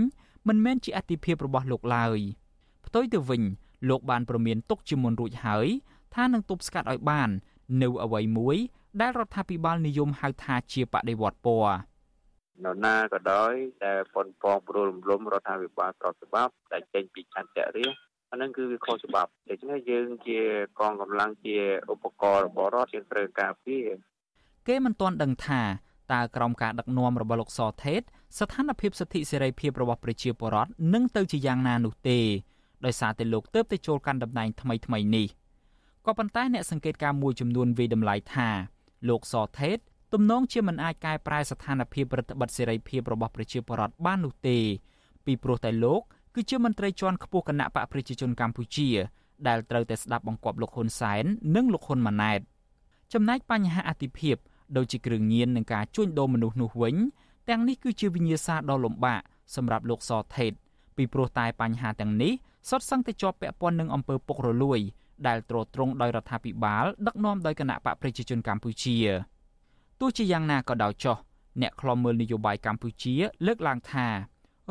មិនមែនជាអតិភិបរបស់លោកឡើយផ្ទុយទៅវិញ លោកបានប្រមានទុកជាមុនរួចហើយថានឹងទប់ស្កាត់ឲ្យបាន នៅអ្វីមួយដែលរដ្ឋាភិបាលនិយមហៅថាជាបដិវត្តពណ៌
នរណាក៏ដោយដែលប៉ុនប៉ងព្រោះរំលំរដ្ឋាភិបាលប្រតិបត្តិដែលចេញពីចន្ទៈរាអានឹងគឺវាខុសច្បាប់ដូច្នេះយើងជាកងកម្លាំងជាឧបករណ៍របស់រដ្ឋយើងត្រូវការពារ
គេមិនទាន់ដឹងថាតើក្រោមការដឹកនាំរបស់លោកសថេតស្ថានភាពសិទ្ធិសេរីភាពរបស់ប្រជាពលរដ្ឋនឹងទៅជាយ៉ាងណានោះទេដោយសារតែលោកទៅទៅចូលកាន់តំណែងថ្មីថ្មីនេះក៏ប៉ុន្តែអ្នកសង្កេតការណ៍មួយចំនួនវិតម្លៃថាលោកសថេត ទំនងជាមិនអាចកែប្រែស្ថានភាពរដ្ឋបិទសេរីភាពរបស់ប្រជាពលរដ្ឋបាននោះទេ ពីព្រោះតែលោកគឺជាមន្ត្រីជាន់ខ្ពស់គណៈបកប្រជាជនកម្ពុជា ដែលត្រូវតែស្ដាប់បង្គាប់លោកហ៊ុនសែននិងលោកហ៊ុនម៉ាណែតចំណែកបញ្ហាអតិភិបដូចជាគ្រឿងញៀននិងការជួញដូរមនុស្សនោះវិញទាំងនេះគឺជាវិញ្ញាសាដ៏លំបាកសម្រាប់លោកសថេតពីព្រោះតែបញ្ហាទាំងនេះសុទ្ធសឹងតែជាប់ពាក់ព័ន្ធនឹងអំពើពុករលួយ ដែលទ្រទ្រង់ដោយរដ្ឋាភិបាល ដឹកនាំដោយគណៈបកប្រជាជនកម្ពុជា ទោះជាយ៉ាងណាក៏ដោយចុះអ្នកខ្លំមើលនយោបាយកម្ពុជា លើកឡើងថា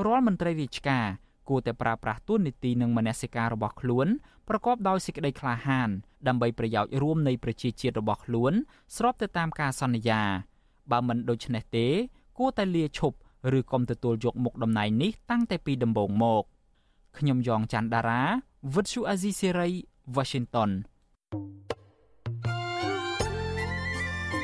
រាល់មន្ត្រីរាជការគួរតែប្រើប្រាស់ទួនាទីនិងមនសិការរបស់ខ្លួនប្រកបដោយសេចក្តីក្លាហានដើម្បីប្រយោជន៍រួមនៃប្រជាជាតិរបស់ខ្លួន ស្របទៅតាមការសន្យា បើមិនដូច្នេះទេ គួរតែលាឈប់ឬកុំទទួលយកមុខតំណែងនេះតាំងតែពីដំបូងមកខ្ញុំយ៉ងច័ន្ទដារាវិទ្យុអាស៊ីសេរី Washington ា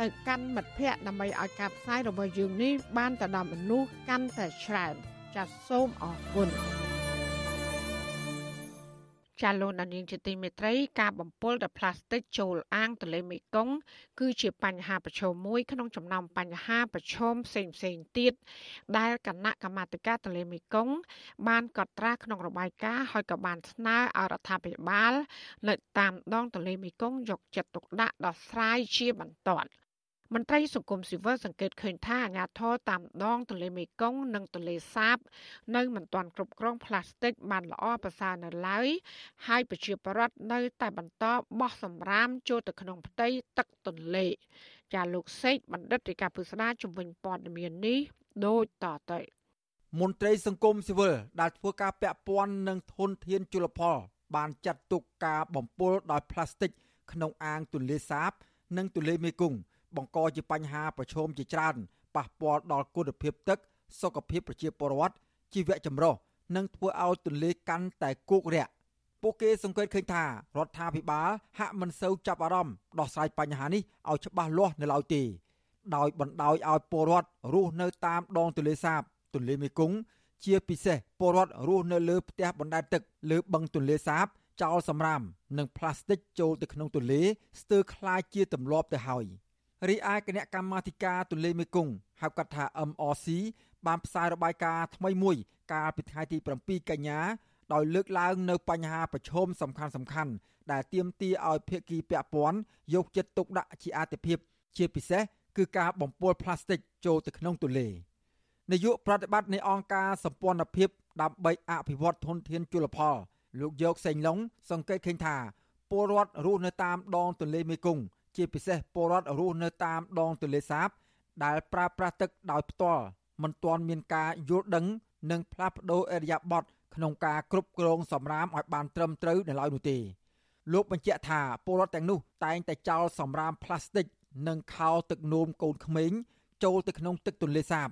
ទៅកាន់មិត្តភ័ក្តិដើម្បីឲ្យការផ្សាយរបស់យើងនេះបានទៅដល់មនុស្សកាន់តែច្រើនចាសសូមអរគុណចាលោកនាងជាទីមេត្រីការបំពុលដោយផ្លាស្ទិកចូលអាងទន្លេមេគង្គគឺជាបញ្ហាប្រឈមមួយក្នុងចំណោមបញ្ហាប្រឈមផ្សេងផ្សេងទៀតដែលគណៈកម្មាធិការទន្លេមេគង្គបានកត់ត្រាក្នុងរបាយការណ៍ហើយក៏បានស្នើឲ្យរដ្ឋាភិបាលនៅតាមដងទន្លេមេគង្គយកចិត្តទុកដាក់ដោះស្រាយជាបន្ទាន់ មន្ត្រីសង្គមស៊ីវិលសង្កេតឃើញថាអាញាធរតាមដងទន្លេមេគង្គនិងទន្លេសាប នៅមិនទាន់គ្រប់គ្រងផ្លាស្ទិកបានល្អប្រសើរនៅឡើយហើយប្រជាពលរដ្ឋនៅតែបន្តបោះសំរាមចូលទៅក្នុងផ្ទៃទឹកទន្លេចាលោកសេកបណ្ឌិតរាជការពុស្ដាជំនាញព័ត៌មាននេះដូចតទៅ
មន្ត្រីសង្គមស៊ីវិលដែលធ្វើការពាក់ព័ន្ធនឹងធនធានជលផល បានចាត់ទុកការបំពុលដោយផ្លាស្ទិកក្នុងអាងទន្លេសាប និងទន្លេមេគង្គ បង្កជាបញ្ហាប្រឈមជាច្រើនប៉ះពាល់ដល់គុណភាពទឹកសុខភាពប្រជាពលរដ្ឋជីវៈចម្រុះនិងធ្វើឲ្យទន្លេកាន់តែគោករាក់ពួកគេសង្កេតឃើញថារដ្ឋាភិបាលហាក់មិនសូវចាប់អារម្មណ៍ដោះស្រាយបញ្ហានេះឲ្យច្បាស់លាស់នៅឡើយទេដោយបណ្ដោយឲ្យពលរដ្ឋរស់នៅតាមដងទន្លេសាបទន្លេមេគង្គជាពិសេសពលរដ្ឋរស់នៅលើផ្ទះបណ្ដែតទឹកលើបឹងទន្លេសាបចោលសំរាមនិងផ្លាស្ទិកចូលទៅក្នុងទន្លេស្ទើរคล้ายជាទម្លាប់ទៅហើយ។ រីឯគណៈកម្មាធិការទន្លេមេគង្គហៅកាត់ថា MRC បានផ្សាយរបាយការណ៍ថ្មីមួយ កាលពីថ្ងៃទី7កញ្ញាដោយលើកឡើងនៅបញ្ហាប្រឈមសំខាន់សំខាន់ដែលទាមទារឲ្យភាគីពាក់ព័ន្ធយកចិត្តទុកដាក់ជាអាទិភាព ជាពិសេសគឺការបំពុលផ្លាស្ទិកចូលទៅក្នុងទន្លេនាយកប្រតិបត្តិនៃអង្គការសម្ព័ន្ធភាពដើម្បីអភិវឌ្ឍធនធានជលផលលោកយកសេងឡុងសង្កេតឃើញថាពលរដ្ឋរស់នៅតាមដងទន្លេមេគង្គ ជាពិសេសពលរដ្ឋរស់នៅតាមដងទន្លេសាប ដែលប្រើប្រាស់ទឹកដោយផ្ទាល់មិនទាន់មានការយល់ដឹង និងផ្លាស់ប្ដូរអរិយាប័ត្រក្នុងការគ្រប់គ្រងសម្រាមឲ្យបានត្រឹមត្រូវនៅឡើយនោះទេលោកបញ្ជាក់ថាពលរដ្ឋទាំងនោះតែងតែចោលសម្រាមផ្លាស្ទិក និងខោទឹកនោមកូនក្មេងចូលទៅក្នុងទឹកទន្លេសាប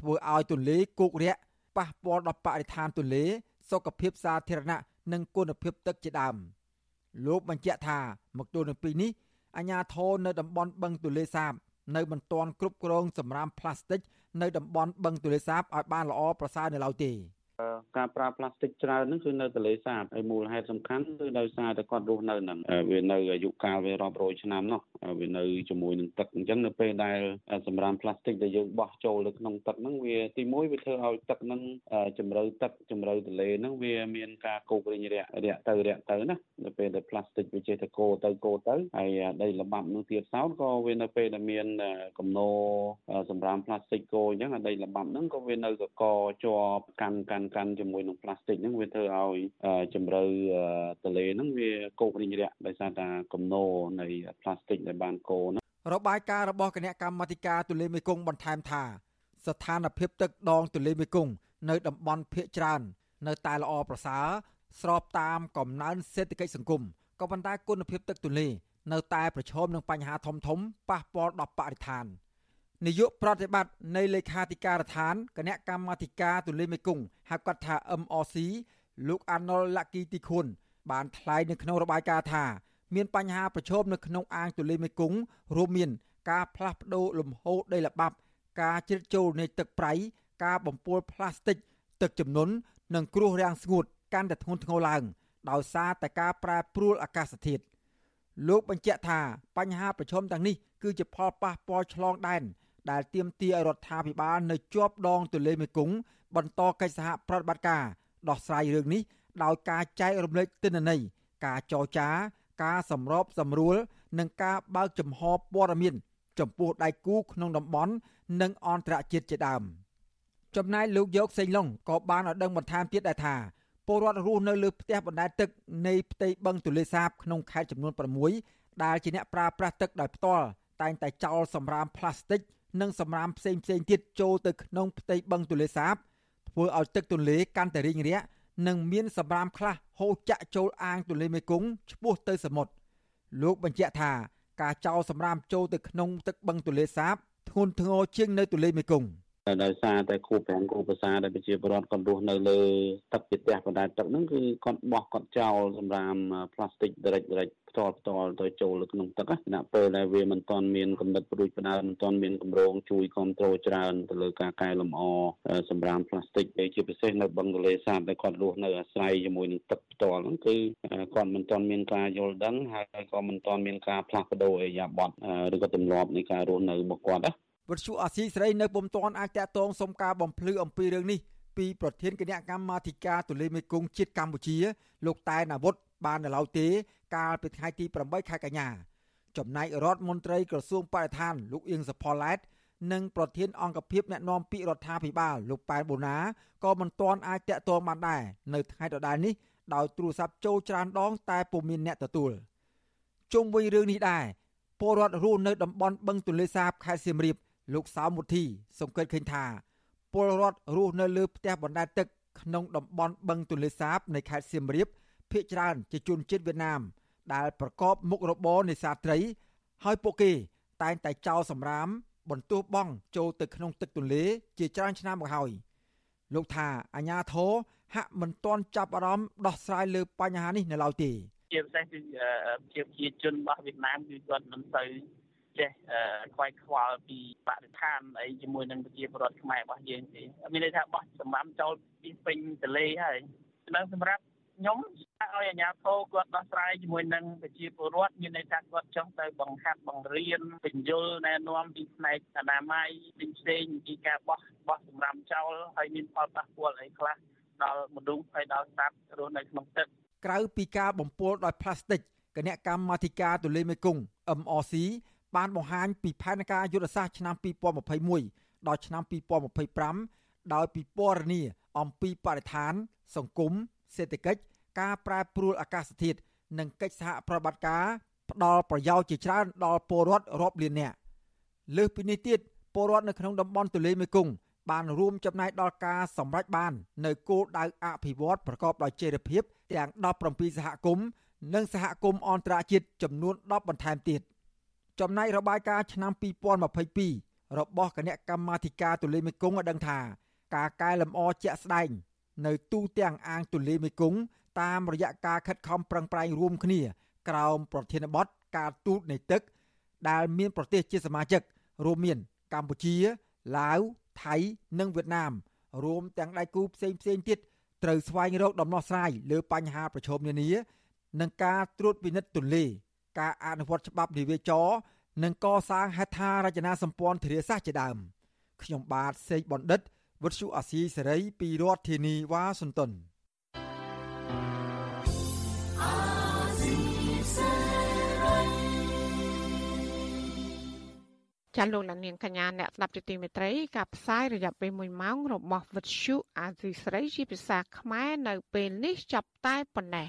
ធ្វើឲ្យទន្លេគោករាក់ប៉ះពាល់ដល់បរិស្ថានទន្លេសុខភាពសាធារណៈនិងគុណភាពទឹកជាដើមលោកបញ្ជាក់ថាមកទល់នឹងពេលនេះ អាជ្ញាធរនៅតំបន់បឹងទន្លេសាបនៅមិនទាន់គ្រប់គ្រងសម្រាមផ្លាស្ទិកនៅតំបន់បឹងទន្លេសាបឲ្យបានល្អប្រសើរនៅឡើយទេ។
ការប្រើផ្លាស្ទិកច្រើនហ្នឹងគឺនៅទន្លេសាបហើយមូលហេតុសំខាន់គឺដោយសារតែគាត់រស់នៅហ្នឹងវានៅអាយុកាលវារាប់រយឆ្នាំនោះវានៅជាមួយនឹងទឹកអញ្ចឹងនៅពេលដែលសម្រាមផ្លាស្ទិកដែលយើងបោះចូលទៅក្នុងទឹកហ្នឹងវាទីមួយវាធ្វើឲ្យទឹកហ្នឹងជំរៅទឹកជំរៅទន្លេហ្នឹងវាមានការគោករិញរាក់រាក់ទៅរាក់ទៅណានៅពេលដែលផ្លាស្ទិកវាចេះតែគោទៅគោទៅហើយដីល្បាប់នោះទៀតសោតក៏វានៅពេលដែលមានកំណោសម្រាមផ្លាស្ទិកគោអញ្ចឹងដីល្បាប់ហ្នឹងក៏វានៅកកជាប់កាន់កាន់កាន់ជាមួយនឹងផ្លាស្ទិកហ្នឹងវាធ្វើឲ្យជំរឿទន្លេហ្នឹងវាកោករីងរាក់ដោយសារតែគំនរនៃផ្លាស្ទិកដែលបានកោហ្នឹង
របាយការណ៍របស់គណៈកម្មាធិការទន្លេមេគង្គបន្ថែមថា ស្ថានភាពទឹកដងទន្លេមេគង្គនៅតំបន់ភៀកច្រើន នៅតែល្អប្រសើរស្របតាមកំណើនសេដ្ឋកិច្ចសង្គមក៏ប៉ុន្តែគុណភាពទឹកទន្លេនៅតែប្រឈមនឹងបញ្ហាធំធំប៉ះពាល់ដល់បរិស្ថាន។ នាយកប្រតិបត្តិនៃលេខាធិការដ្ឋានគណៈកម្មាធិការទូលេមេគង្គហៅកាត់ថា MRC លោកអាណុលឡាគីទីខុនបានថ្លែងនៅក្នុងរបាយការណ៍ថា មានបញ្ហាប្រឈមនៅក្នុងអាងទូលេមេគង្គរួមមាន ការផ្លាស់ប្ដូរលំហូរដីល្បាប់ ការជ្រៀតចូលនៃទឹកប្រៃការបំពុលផ្លាស្ទិក ទឹកជំនន់និងគ្រោះរាំងស្ងួតកាន់តែធ្ងន់ធ្ងរឡើង ដោយសារតែការប្រែប្រួលអាកាសធាតុលោកបញ្ជាក់ថាបញ្ហាប្រឈមទាំងនេះគឺជាផលប៉ះពាល់ឆ្លងដែន ដែលទាមទារឲ្យរដ្ឋាភិបាលនៅជាប់ដងទន្លេមេគង្គបន្តកិច្ចសហប្រតិបត្តិការដោះស្រាយរឿងនេះដោយការចែករំលែកទិន្នន័យការចរចា ការសម្របសម្រួល និងការបើកចំហព័ត៌មាន ចំពោះដៃគូក្នុងតំបន់និងអន្តរជាតិជាដើមចំណែកលោកយកសេងឡុងក៏បានឲ្យដឹងបន្ថែមទៀតដែរថាពលរដ្ឋរស់នៅលើផ្ទះបណ្ដែតទឹកនៃផ្ទៃបឹងទន្លេសាបក្នុងខេត្តចំនួន6ដែលជាអ្នកប្រើប្រាស់ទឹកដោយផ្ទាល់តែងតែចោលសម្រាមផ្លាស្ទិក និងសម្រាមផ្សេងផ្សេងទៀតចូលទៅក្នុងផ្ទៃបឹងទន្លេសាបធ្វើឲ្យទឹកទន្លេកាន់តែរីងរាក់និងមានសម្រាមខ្លះហូរចាក់ចូលអាងទន្លេមេគង្គឆ្ពោះទៅសមុទ្រលោកបញ្ជាក់ថាការចោលសម្រាមចូលទៅក្នុងទឹកបឹងទន្លេសាបធ្ងន់ធ្ងរជាងនៅទន្លេមេគង្គ
ដោយសារតែគូប្រាំងគូភាសាដែលប្រជាពលរដ្ឋគាត់រស់នៅលើទឹកពីផ្ទះបណ្ដែតទឹកហ្នឹងគឺគាត់បោះគាត់ចោលសម្រាមផ្លាស្ទិកដរិចដរិចផ្ទាល់ផ្ទាល់ទៅចូលលើក្នុងទឹកណាពេលដែលវាមិនទាន់មានកំណត់ព្រួយផ្ដើមមិនទាន់មានគម្រោងជួយគ្រប់គ្រងច្រើនទៅលើការកែលម្អសម្រាមផ្លាស្ទិកជាពិសេសនៅបឹងទន្លេសាបដែលគាត់រស់នៅអាស្រ័យជាមួយនឹងទឹកផ្ទាល់ហ្នឹងគឺគាត់មិនទាន់មានការយល់ដឹងហើយក៏មិនទាន់មានការផ្លាស់ប្ដូរអេយ៉ាប័តឬក៏ទម្លាប់នៃការរស់នៅរបស់គាត់ណា
វិទ្យុអាស៊ីសេរីនៅពុំទាន់អាចតាក់ទងសុំការបំភ្លឺអំពីរឿងនេះពីប្រធានគណៈកម្មាធិការទូលេមេគង្គជាតិកម្ពុជា លោកតែនអាវុធបាននៅឡើយទេ កាលពីថ្ងៃទី8ខែកញ្ញាចំណែករដ្ឋមន្ត្រីក្រសួងបរិស្ថានលោកអៀងសផល្លែតនិងប្រធានអង្គភិបអ្នកណែនាំពាក្យរដ្ឋាភិបាលលោកប៉ែនបូណាក៏មិនទាន់អាចតាក់ទងបានដែរនៅថ្ងៃដដែលនេះដោយទូរស័ព្ទចូលច្រើនដង តែពុំមានអ្នកទទួលជុំវិញរឿងនេះដែរពលរដ្ឋរស់នៅតំបន់បឹងទន្លេសាបខេត្តសៀមរាប លោកសៅមុធីសង្កេតឃើញថាពលរដ្ឋរស់នៅលើផ្ទះបណ្ដែតទឹកក្នុងតំបន់បឹងទន្លេសាបនៃខេត្តសៀមរាបភ ieck ច្រើនជាជនជាតិវៀតណាម ដែលប្រកបមុខរបរនេសាទត្រី ហើយពួកគេ តែងតែចោលសម្រាម បន្ទោះបង់ចូលទៅក្នុងទឹកទន្លេជាច្រើនឆ្នាំមកហើយលោកថាអាញាធរហាក់មិនទាន់ចាប់អារម្មណ៍ដោះស្រាយលើបញ្ហានេះនៅឡើយទេ
ជាពិសេសគឺជាប្រជាជនរបស់វៀតណាមគឺគាត់មិនទៅ ចេះខ្វាយខ្វល់ពីបរិស្ថានអីជាមួយនឹងប្រជាពលរដ្ឋខ្មែររបស់យើងទេមានន័យថាបោះសម្រាប់ចូលពីពេញទលេហើយនឹងសម្រាប់ខ្ញុំឲ្យអាជ្ញាធរគាត់ដោះស្រាយជាមួយនឹងប្រជាពលរដ្ឋមានន័យថាគាត់ចង់ទៅបង្ហាត់បង្រៀនបញ្យលណែនាំពីផ្នែកអនាម័យផ្សេងៗពីការបោះបោះសម្រាមចោលហើយមានផលប៉ះពាល់អីខ្លះដល់មនុស្សហើយដល់សត្វរស់នៅក្នុងទឹក
ក្រៅពីការបំពុលដោយផ្លាស្ទិកគណៈកម្មាធិការទន្លេមេគង្គ MRC បានបង្ហាញពីផែនការយុទ្ធសាស្ត្រឆ្នាំ2021ដល់ឆ្នាំ2025ដោយពិពណ៌នាអំពីបរិស្ថាន សង្គមសេដ្ឋកិច្ចការប្រែប្រួលអាកាសធាតុនិងកិច្ចសហប្រតិបត្តិការផ្ដល់ប្រយោជន៍ជាច្រើនដល់ពលរដ្ឋរាប់លាននាក់លើសពីនេះទៀតពលរដ្ឋនៅក្នុងតំបន់ទន្លេមេគង្គបានរួមចំណែកដល់ការសម្រេចបាននៅគោលដៅអភិវឌ្ឍប្រកបដោយចីរភាពទាំង17សហគមន៍និងសហគមន៍អន្តរជាតិចំនួន10បន្ថែមទៀត ចំណែករបាយការណ៍ឆ្នាំ2022របស់គណៈកម្មាធិការទន្លេមេគង្គបានដឹងថា ការកែលម្អជាក់ស្ដែង នៅទូទាំងអាងទន្លេមេគង្គតាមរយៈការខិតខំប្រឹងប្រែងរួមគ្នា ក្រោមប្រធានបទការទូតនៃទឹក ដែលមានប្រទេសជាសមាជិករួមមានកម្ពុជាឡាវថៃនិងវៀតណាមរួមទាំងដៃគូផ្សេងផ្សេងទៀតត្រូវស្វែងរកដំណោះស្រាយលើបញ្ហាប្រឈមនានានិងការត្រួតពិនិត្យទន្លេ ការអនុវត្តច្បាប់និវេចរនិងកសាងហេដ្ឋារចនាសម្ព័ន្ធធារាសាស្ត្រជាដើមខ្ញុំបាទសេកបណ្ឌិតវុទ្ធុអាស៊ីសេរីពីរដ្ឋធានីវ៉ាស៊ីនតោន
ចាលោកលានាងកញ្ញាអ្នកស្ដាប់ជាទីមេត្រីការផ្សាយរយៈពេល1ម៉ោងរបស់វិទ្យុអាស៊ីសេរីជាភាសាខ្មែរនៅពេលនេះចាប់តែប៉ុណ្ណេះ